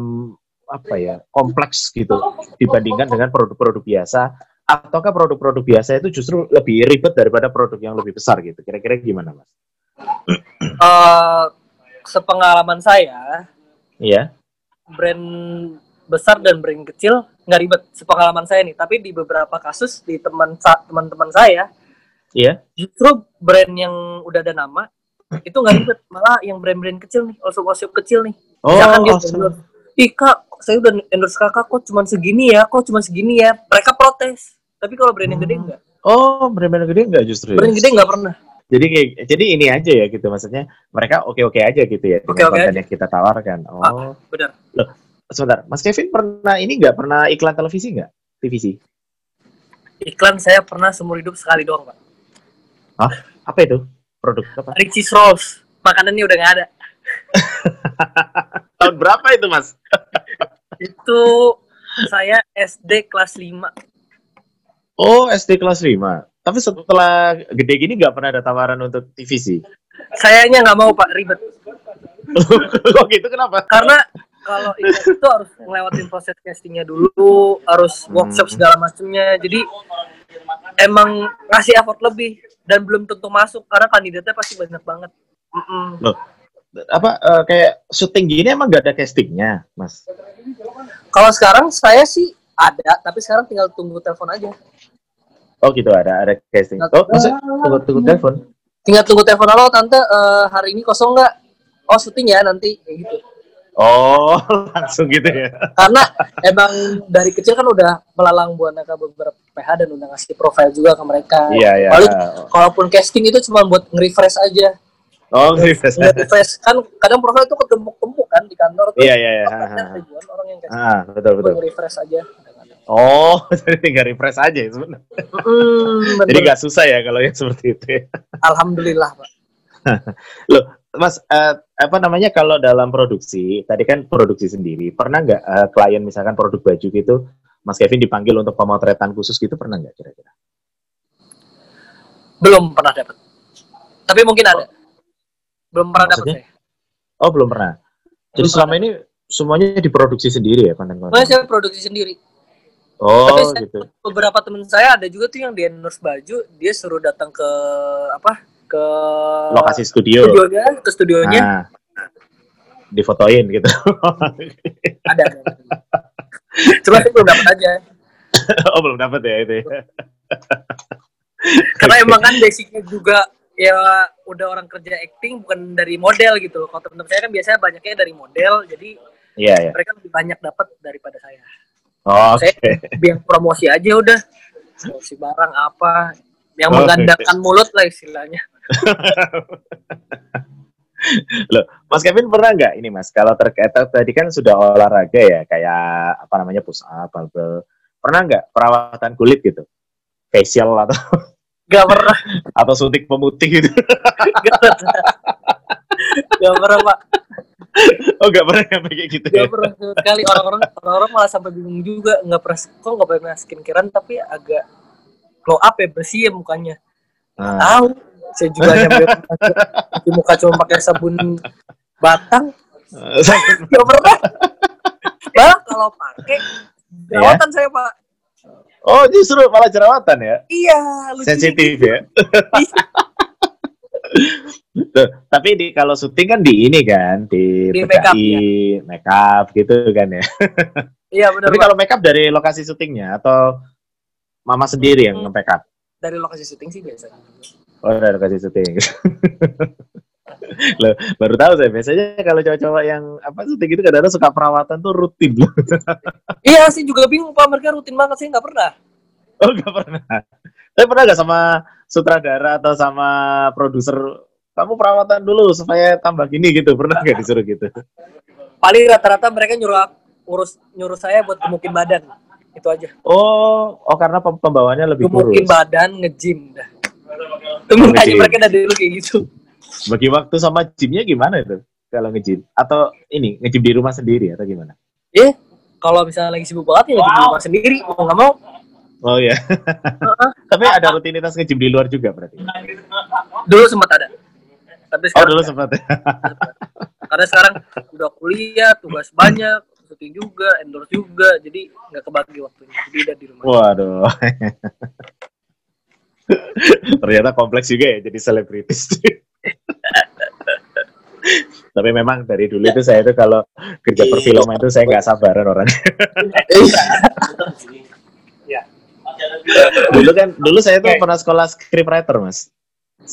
Speaker 1: apa ya kompleks gitu dibandingkan dengan produk-produk biasa? Ataukah produk-produk biasa itu justru lebih ribet daripada produk yang lebih besar gitu? Kira-kira gimana mas?
Speaker 2: Uh, sepengalaman saya
Speaker 1: Iya.
Speaker 2: Brand besar dan brand kecil nggak ribet sepengalaman saya nih. Tapi di beberapa kasus di teman teman-teman saya
Speaker 1: iya.
Speaker 2: justru brand yang udah ada nama itu nggak ribet. Malah yang brand-brand kecil nih also osop kecil nih.
Speaker 1: Oh,
Speaker 2: misalkan dia endorse ih kak saya udah endorse kakak kok cuma segini ya kok cuma segini ya. Mereka protes. Tapi kalau brand yang gede enggak
Speaker 1: hmm. oh brand-brand gede enggak justru
Speaker 2: brand ya? gede enggak pernah
Speaker 1: jadi kayak jadi ini aja ya gitu maksudnya mereka oke oke aja gitu ya
Speaker 2: okay, okay konten
Speaker 1: yang kita tawarkan.
Speaker 2: Oh. ah, benar.
Speaker 1: Loh sebentar mas Kevin pernah ini nggak? Pernah iklan televisi nggak? TVC
Speaker 2: iklan saya pernah seumur hidup sekali doang pak.
Speaker 1: Hah? apa itu? Produk apa?
Speaker 2: Richie's Rolls. Makanannya udah nggak ada. [LAUGHS]
Speaker 1: Tahun berapa itu mas? [LAUGHS]
Speaker 2: Itu saya SD kelas 5
Speaker 1: oh SD kelas 5 tapi setelah gede gini nggak pernah ada tawaran untuk TVC?
Speaker 2: Sayangnya nggak mau Pak, ribet. [LAUGHS]
Speaker 1: Kok gitu kenapa?
Speaker 2: Karena kalau itu harus ngelewatin proses castingnya dulu, harus workshop hmm. segala macamnya. Jadi emang ngasih effort lebih dan belum tentu masuk karena kandidatnya pasti banyak banget. Mm -mm.
Speaker 1: Loh, apa uh, kayak syuting gini emang gak ada castingnya, Mas?
Speaker 2: Kalau sekarang saya sih ada, tapi sekarang tinggal tunggu telepon aja.
Speaker 1: Oh gitu ada ada casting. Oh maksud tunggu tunggu telepon.
Speaker 2: Tinggal tunggu telepon halo tante uh, hari ini kosong nggak? Oh syuting ya nanti kayak gitu.
Speaker 1: Oh [LAUGHS] langsung gitu ya.
Speaker 2: Karena emang dari kecil kan udah melalang buana ke beberapa PH dan udah ngasih profile juga ke mereka.
Speaker 1: Iya iya.
Speaker 2: Paling kalaupun casting itu cuma buat nge-refresh aja.
Speaker 1: Oh, refresh.
Speaker 2: refresh kan kadang profile itu ketemu-temu kan di kantor tuh.
Speaker 1: Iya, iya, iya.
Speaker 2: Ribuan orang yang casting.
Speaker 1: Ah, betul, betul.
Speaker 2: refresh aja.
Speaker 1: Oh, [LAUGHS] jadi tinggal refresh aja ya sebenarnya. Mm, jadi nggak susah ya kalau yang seperti itu. Ya.
Speaker 2: Alhamdulillah, Pak. [LAUGHS]
Speaker 1: Loh, Mas, uh, apa namanya kalau dalam produksi, tadi kan produksi sendiri, pernah nggak uh, klien misalkan produk baju gitu, Mas Kevin dipanggil untuk pemotretan khusus gitu, pernah nggak kira-kira?
Speaker 2: Belum pernah dapat. Tapi mungkin ada. Belum pernah dapat
Speaker 1: Oh, belum pernah. Jadi belum selama pernah. ini semuanya diproduksi sendiri ya konten-konten?
Speaker 2: Saya produksi sendiri.
Speaker 1: Oh, Tapi gitu.
Speaker 2: Beberapa teman saya ada juga tuh yang di endorse baju, dia suruh datang ke apa? ke
Speaker 1: lokasi studio.
Speaker 2: studionya ke studionya
Speaker 1: Nah, difotoin gitu.
Speaker 2: ada, ada. cuma saya belum dapat aja [LAUGHS]
Speaker 1: oh belum dapat ya itu. ya.
Speaker 2: karena emang kan basicnya juga ya udah orang kerja acting bukan dari model gitu kalau teman-teman saya kan biasanya banyaknya dari model jadi
Speaker 1: Iya ya.
Speaker 2: mereka lebih banyak dapat daripada saya
Speaker 1: Oh, Oke.
Speaker 2: saya biar promosi aja udah promosi barang apa yang
Speaker 1: Oh,
Speaker 2: menggandakan mulut lah istilahnya [LAUGHS]
Speaker 1: Loh, Mas Kevin pernah nggak ini Mas? Kalau terkait tadi kan sudah olahraga ya, kayak apa namanya push up, barbell. Pernah nggak perawatan kulit gitu? Facial atau [LAUGHS]
Speaker 2: gak pernah
Speaker 1: atau suntik pemutih gitu? [LAUGHS]
Speaker 2: gak pernah gak pernah pak
Speaker 1: Oh nggak pernah sampai kayak gitu ya?
Speaker 2: gak pernah sama sekali. Orang-orang orang-orang malah sampai bingung juga. Nggak pernah kok nggak pernah skincarean tapi agak glow up ya bersih ya mukanya.
Speaker 1: Nah,
Speaker 2: tahu. Saya juga nyampe di muka cuma pakai sabun batang. [LAUGHS] Nggak pernah. Malah kalau pakai jerawatan saya pak.
Speaker 1: Oh justru malah jerawatan ya?
Speaker 2: iya lucu.
Speaker 1: Sensitif ya? Tapi di kalau syuting kan di ini kan di,
Speaker 2: Di
Speaker 1: PKI,
Speaker 2: makeup,
Speaker 1: make up gitu kan ya. [LAUGHS]
Speaker 2: iya benar
Speaker 1: Tapi kalau make up dari lokasi syutingnya atau mama sendiri yang
Speaker 2: Hmm.
Speaker 1: nge-make up?
Speaker 2: dari lokasi syuting sih biasa
Speaker 1: Oh, dari lokasi syuting. [LAUGHS] Loh, baru tahu saya biasanya kalau cowok-cowok yang apa syuting itu kadang-kadang suka perawatan tuh rutin loh. [LAUGHS]
Speaker 2: iya sih juga bingung pak mereka rutin banget sih nggak pernah
Speaker 1: Oh, nggak pernah. Tapi pernah nggak sama sutradara atau sama produser kamu perawatan dulu supaya tambah gini gitu. Pernah nggak disuruh gitu?
Speaker 2: Paling rata-rata mereka nyuruh ngurus nyuruh saya buat gemukin badan. Itu aja.
Speaker 1: Oh oh karena pem- pembawaannya lebih
Speaker 2: gemukin
Speaker 1: kurus
Speaker 2: badan ngejim dah. Aja
Speaker 1: Nge-gym.
Speaker 2: mereka dari dulu kayak gitu.
Speaker 1: Bagi waktu sama gymnya gimana itu kalau nge-gym? Atau ini nge-gym di rumah sendiri atau gimana?
Speaker 2: Ya kalau misalnya lagi sibuk banget ya ngejim di rumah sendiri mau nggak mau
Speaker 1: oh ya tapi ada rutinitas nge-gym di luar juga berarti?
Speaker 2: Dulu sempat ada. Tapi
Speaker 1: oh
Speaker 2: sekarang
Speaker 1: dulu
Speaker 2: nggak.
Speaker 1: sempat.
Speaker 2: Karena sekarang udah kuliah tugas banyak syuting juga endorse juga jadi nggak kebagi waktunya. Jadi udah di rumah.
Speaker 1: Waduh. Ternyata kompleks juga ya jadi selebritis. Tapi memang dari dulu itu saya itu kalau kerja perfilman itu saya nggak sabaran orang [LAUGHS] dulu kan dulu saya tuh pernah sekolah scriptwriter mas.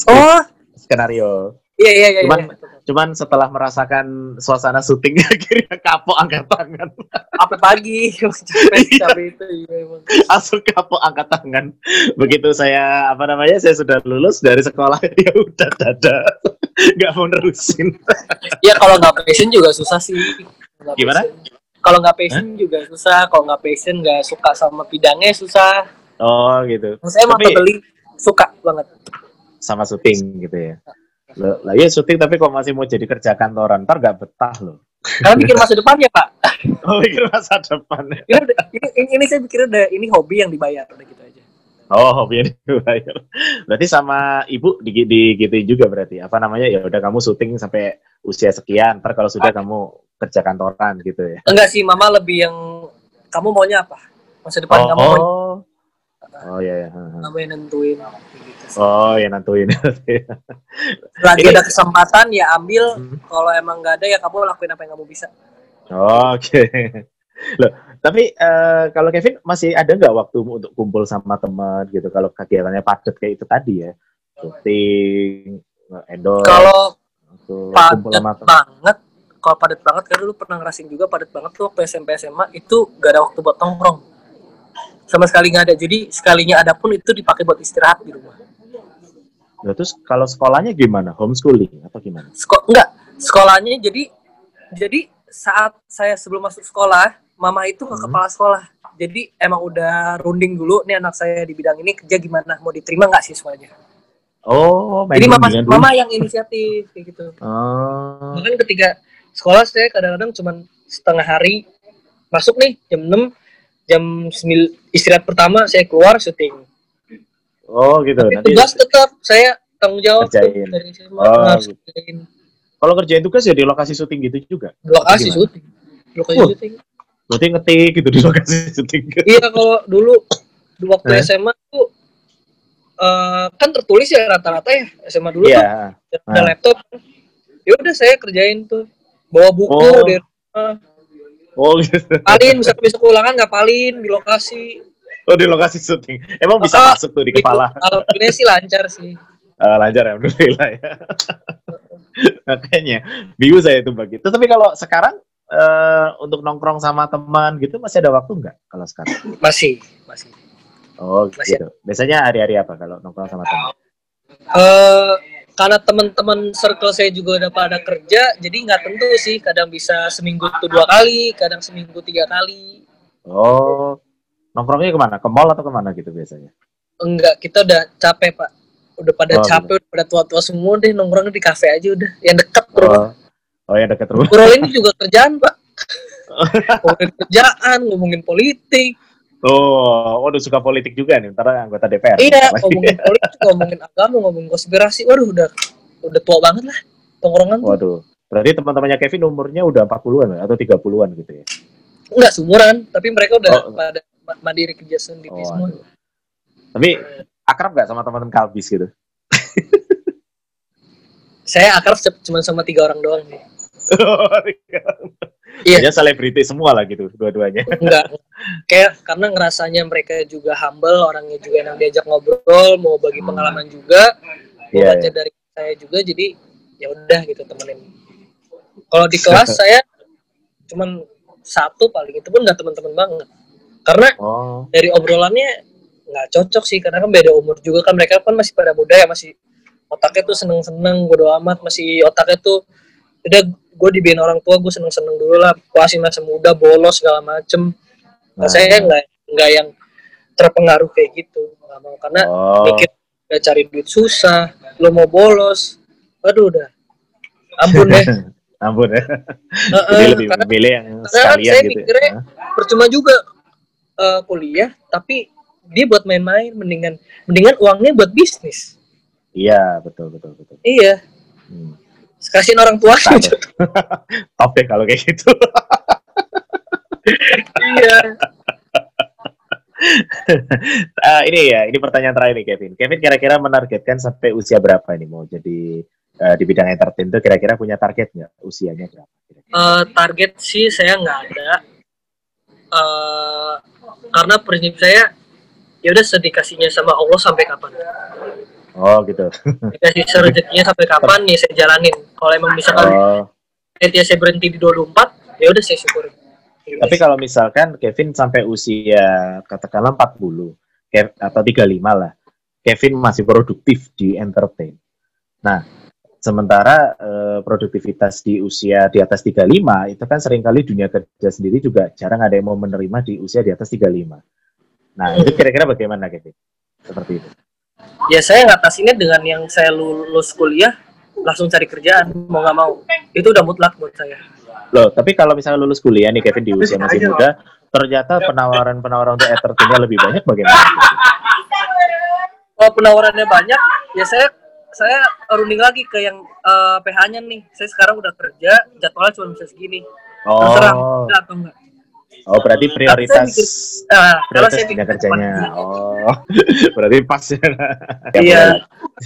Speaker 2: Oh.
Speaker 1: skenario.
Speaker 2: Iya iya iya
Speaker 1: Cuman-
Speaker 2: iya.
Speaker 1: cuman setelah merasakan suasana syuting [LAUGHS] akhirnya kapok angkat tangan.
Speaker 2: Apa pagi? [LAUGHS] Capek capek itu iya emang
Speaker 1: langsung kapok angkat tangan. Begitu saya apa namanya saya sudah lulus dari sekolah ya udah dada nggak mau nerusin.
Speaker 2: Ya kalau nggak passion juga susah sih.
Speaker 1: Gimana?
Speaker 2: passion. kalau nggak passion juga susah. Kalau nggak passion nggak suka sama bidangnya susah
Speaker 1: oh gitu.
Speaker 2: Saya emang
Speaker 1: Tapi-
Speaker 2: beli suka banget.
Speaker 1: Sama syuting gitu ya. Loh, lah ya syuting tapi kok masih mau jadi kerja kantoran? Ntar nggak betah loh.
Speaker 2: Karena pikir masa depan ya pak? [LAUGHS]
Speaker 1: Oh mikir masa depan
Speaker 2: ini, udah- ini, ini, ini saya pikir udah ini hobi yang dibayar udah gitu aja.
Speaker 1: Oh hobinya dibayar. Berarti sama ibu di, di gitu juga berarti? Apa namanya? Ya udah kamu syuting sampai usia sekian ntar kalau sudah kamu kerja kantoran gitu ya.
Speaker 2: Enggak sih mama lebih yang kamu maunya apa? Masa depan kamu mau
Speaker 1: oh oh ya ya
Speaker 2: kamu yang nentuin gitu sih.
Speaker 1: oh ya nantuin
Speaker 2: lagi [LAUGHS]
Speaker 1: Ini-
Speaker 2: ada kesempatan ya ambil
Speaker 1: Hmm.
Speaker 2: kalau emang nggak ada ya kamu lakuin apa yang kamu bisa
Speaker 1: Oke. [LAUGHS] Loh, tapi eh, kalau Kevin masih ada nggak waktu untuk kumpul sama teman gitu? Kalau kegiatannya padat kayak itu tadi ya, syuting, endorse,
Speaker 2: kalau padat banget kalau padat banget karena dulu pernah ngerasin juga padat banget tuh waktu SMP SMA itu gak ada waktu buat nongkrong sama sekali nggak ada jadi sekalinya ada pun itu dipakai buat istirahat di rumah
Speaker 1: Loh, terus kalau sekolahnya gimana? Homeschooling atau gimana?
Speaker 2: Seko enggak sekolahnya jadi jadi saat saya sebelum masuk sekolah mama itu ke
Speaker 1: Hmm.
Speaker 2: kepala sekolah jadi emang udah runding dulu nih anak saya di bidang ini kerja gimana mau diterima nggak siswanya
Speaker 1: Oh,
Speaker 2: jadi mama
Speaker 1: dulu.
Speaker 2: mama yang inisiatif kayak gitu
Speaker 1: Oh,
Speaker 2: bahkan ketika sekolah saya kadang-kadang cuma setengah hari masuk nih jam 6 jam 9 istirahat pertama saya keluar syuting
Speaker 1: oh gitu.
Speaker 2: tapi
Speaker 1: Nanti
Speaker 2: tugas tetap saya tanggung jawab
Speaker 1: Kerjain.
Speaker 2: dari
Speaker 1: Oh,
Speaker 2: harus
Speaker 1: gitu.
Speaker 2: kerjain
Speaker 1: kalau kerjain tugas ya di lokasi syuting gitu juga.
Speaker 2: lokasi syuting lokasi
Speaker 1: Wah.
Speaker 2: syuting
Speaker 1: Berarti ngetik gitu di lokasi [LAUGHS] syuting.
Speaker 2: iya kalau dulu di waktu
Speaker 1: Eh?
Speaker 2: SMA tuh uh, kan tertulis ya rata-rata ya SMA dulu
Speaker 1: Iya.
Speaker 2: tuh ada
Speaker 1: Nah.
Speaker 2: laptop ya udah saya kerjain tuh bawa buku
Speaker 1: Oh.
Speaker 2: dari rumah
Speaker 1: Oh, gitu.
Speaker 2: palin bisa besok ulangan nggak palin di lokasi
Speaker 1: Oh, di lokasi syuting. Emang bisa
Speaker 2: Ah,
Speaker 1: masuk tuh di kepala.
Speaker 2: kalau ini sih lancar sih
Speaker 1: Eh, lancar ya, alhamdulillah ya. [LAUGHS] Makanya bingung saya itu begitu. Tapi kalau sekarang eh, untuk nongkrong sama teman gitu masih ada waktu nggak kalau sekarang?
Speaker 2: masih masih
Speaker 1: Oh
Speaker 2: Masih.
Speaker 1: gitu. Biasanya hari-hari apa kalau nongkrong sama teman?
Speaker 2: eh karena teman-teman circle saya juga udah pada kerja jadi nggak tentu sih. Kadang bisa seminggu tuh dua kali kadang seminggu tiga kali.
Speaker 1: Oh, nongkrongnya ke mana? Ke mall atau ke mana gitu biasanya?
Speaker 2: enggak kita udah capek pak. Udah pada
Speaker 1: Oh,
Speaker 2: capek udah pada tua-tua semua deh nongkrongnya di kafe aja udah. Yang dekat
Speaker 1: Oh,
Speaker 2: bro.
Speaker 1: Oh yang dekat rumah.
Speaker 2: Bro ini juga [LAUGHS] kerjaan pak. Ngomongin kerjaan ngomongin politik
Speaker 1: Oh, udah suka politik juga nih, ntar anggota DPR.
Speaker 2: iya [LAUGHS] ngomongin politik ngomongin agama ngomongin konspirasi waduh udah udah tua banget lah tongkrongan tuh
Speaker 1: Waduh, berarti teman-temannya Kevin umurnya udah 40-an atau 30-an gitu ya?
Speaker 2: enggak sumuran tapi mereka udah
Speaker 1: Oh.
Speaker 2: pada ma- mandiri kerja sendiri
Speaker 1: Oh,
Speaker 2: semua
Speaker 1: aduh. Tapi akrab nggak sama teman-teman kalbis gitu? [LAUGHS]
Speaker 2: saya akrab cuma sama tiga orang doang nih [LAUGHS] Iya.
Speaker 1: Iya. selebriti semua lah gitu, dua-duanya.
Speaker 2: enggak [LAUGHS] kayak karena ngerasanya mereka juga humble orangnya juga enak diajak ngobrol mau bagi
Speaker 1: Hmm.
Speaker 2: pengalaman juga mau
Speaker 1: Iya,
Speaker 2: baca
Speaker 1: iya.
Speaker 2: dari saya juga jadi ya udah gitu temenin kalau di kelas [LAUGHS] saya cuman satu paling itu pun nggak teman-teman banget karena
Speaker 1: Oh,
Speaker 2: dari obrolannya nggak cocok sih karena kan beda umur juga kan mereka kan masih pada muda ya masih otaknya tuh seneng-seneng bodo amat masih otaknya tuh udah gue dibikin orang tua gue seneng-seneng dulu lah masih masa muda bolos segala macem nah,
Speaker 1: Nah.
Speaker 2: saya nggak nggak yang terpengaruh kayak gitu nggak mau karena
Speaker 1: oh,
Speaker 2: mikir udah cari duit susah lo mau bolos aduh udah ampun deh [LAUGHS]
Speaker 1: ampun ya.
Speaker 2: Heeh,
Speaker 1: Jadi lebih
Speaker 2: karena
Speaker 1: memilih yang sekalian
Speaker 2: saya
Speaker 1: gitu.
Speaker 2: mikirnya-
Speaker 1: ya.
Speaker 2: percuma juga eh, kuliah tapi dia buat main-main mendingan mendingan uangnya buat bisnis
Speaker 1: Iya, betul betul betul.
Speaker 2: iya
Speaker 1: Hmm.
Speaker 2: Kasihin orang tua
Speaker 1: Sama. Top deh kalau kayak gitu.
Speaker 2: iya
Speaker 1: Ah, [LAUGHS] ini ya, ini pertanyaan terakhir nih Kevin. Kevin kira-kira menargetkan sampai usia berapa ini mau jadi eh, di bidang entertain itu kira-kira punya target nggak usianya berapa? kira-kira?
Speaker 2: Eh, target sih saya nggak ada Eh, karena prinsip saya ya udah sedikasinya sama Allah sampai kapan
Speaker 1: Oh gitu.
Speaker 2: dikasih rezekinya sampai kapan ya saya jalanin kalau emang misalkan
Speaker 1: Oh,
Speaker 2: nanti saya berhenti di 24 ya udah saya syukurin
Speaker 1: tapi kalau misalkan Kevin sampai usia katakanlah 40 Kev- atau 35 lah, Kevin masih produktif di entertain. Nah, sementara eh, produktivitas di usia di atas 35 itu kan sering kali dunia kerja sendiri juga jarang ada yang mau menerima di usia di atas 35. Nah, itu kira-kira bagaimana Kevin? Seperti itu.
Speaker 2: Ya saya ngatasinnya dengan yang saya lulus kuliah langsung cari kerjaan mau nggak mau. Itu udah mutlak buat saya.
Speaker 1: Loh, tapi kalau misalnya lulus kuliah nih Kevin di usia masih muda, ternyata penawaran-penawaran untuk entertainnya lebih banyak bagaimana?
Speaker 2: kalau penawarannya banyak ya saya saya running lagi ke yang eh, PH-nya nih. Saya sekarang udah kerja jadwalnya cuma bisa segini. Terserah
Speaker 1: Oh,
Speaker 2: ada atau enggak
Speaker 1: oh berarti prioritas
Speaker 2: kalau
Speaker 1: prioritas
Speaker 2: saya mikir
Speaker 1: kerjanya. Oh, [LAUGHS] berarti pas ya.
Speaker 2: iya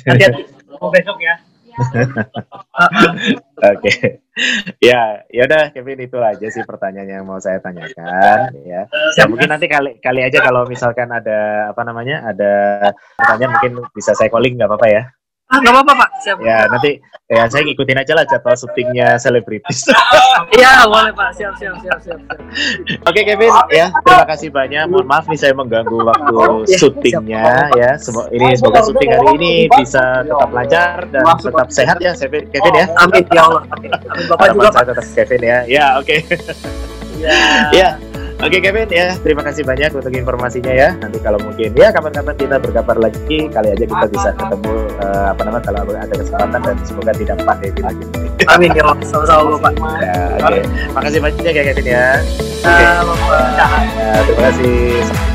Speaker 2: hati-hati mau besok ya. [LAUGHS]
Speaker 1: Oke. Ya, ya udah Kevin itu aja sih pertanyaan yang mau saya tanyakan ya. Ya mungkin nanti kali kali aja kalau misalkan ada apa namanya? ada pertanyaan mungkin bisa saya calling nggak apa-apa ya.
Speaker 2: Ah nggak apa-apa pak siap
Speaker 1: Ya, nanti ya saya ngikutin aja lah jadwal syutingnya selebritis. [LAUGHS]
Speaker 2: iya boleh pak siap siap siap siap, siap.
Speaker 1: Oke Kevin, ya terima kasih banyak. Mohon maaf nih saya mengganggu waktu
Speaker 2: Ya,
Speaker 1: syutingnya ya. Semo- ini semoga syuting hari ini bisa tetap lancar dan tetap sehat ya Kevin Kevin ya.
Speaker 2: amin ya Allah amin, bapak juga
Speaker 1: tetap Kevin ya. Ya oke.
Speaker 2: ya
Speaker 1: Ya. Oke Kevin ya, terima kasih banyak untuk informasinya ya. Nanti kalau mungkin ya kapan-kapan kita berkabar lagi, kali aja kita bisa ketemu eh, apa namanya kalau ada kesempatan dan semoga tidak pandemi lagi.
Speaker 2: amin ya Allah sama-sama bapak
Speaker 1: Ya, oke. Makasih banyak ya Kevin ya. Oke.
Speaker 2: Nah, bapak
Speaker 1: Ya, terima kasih.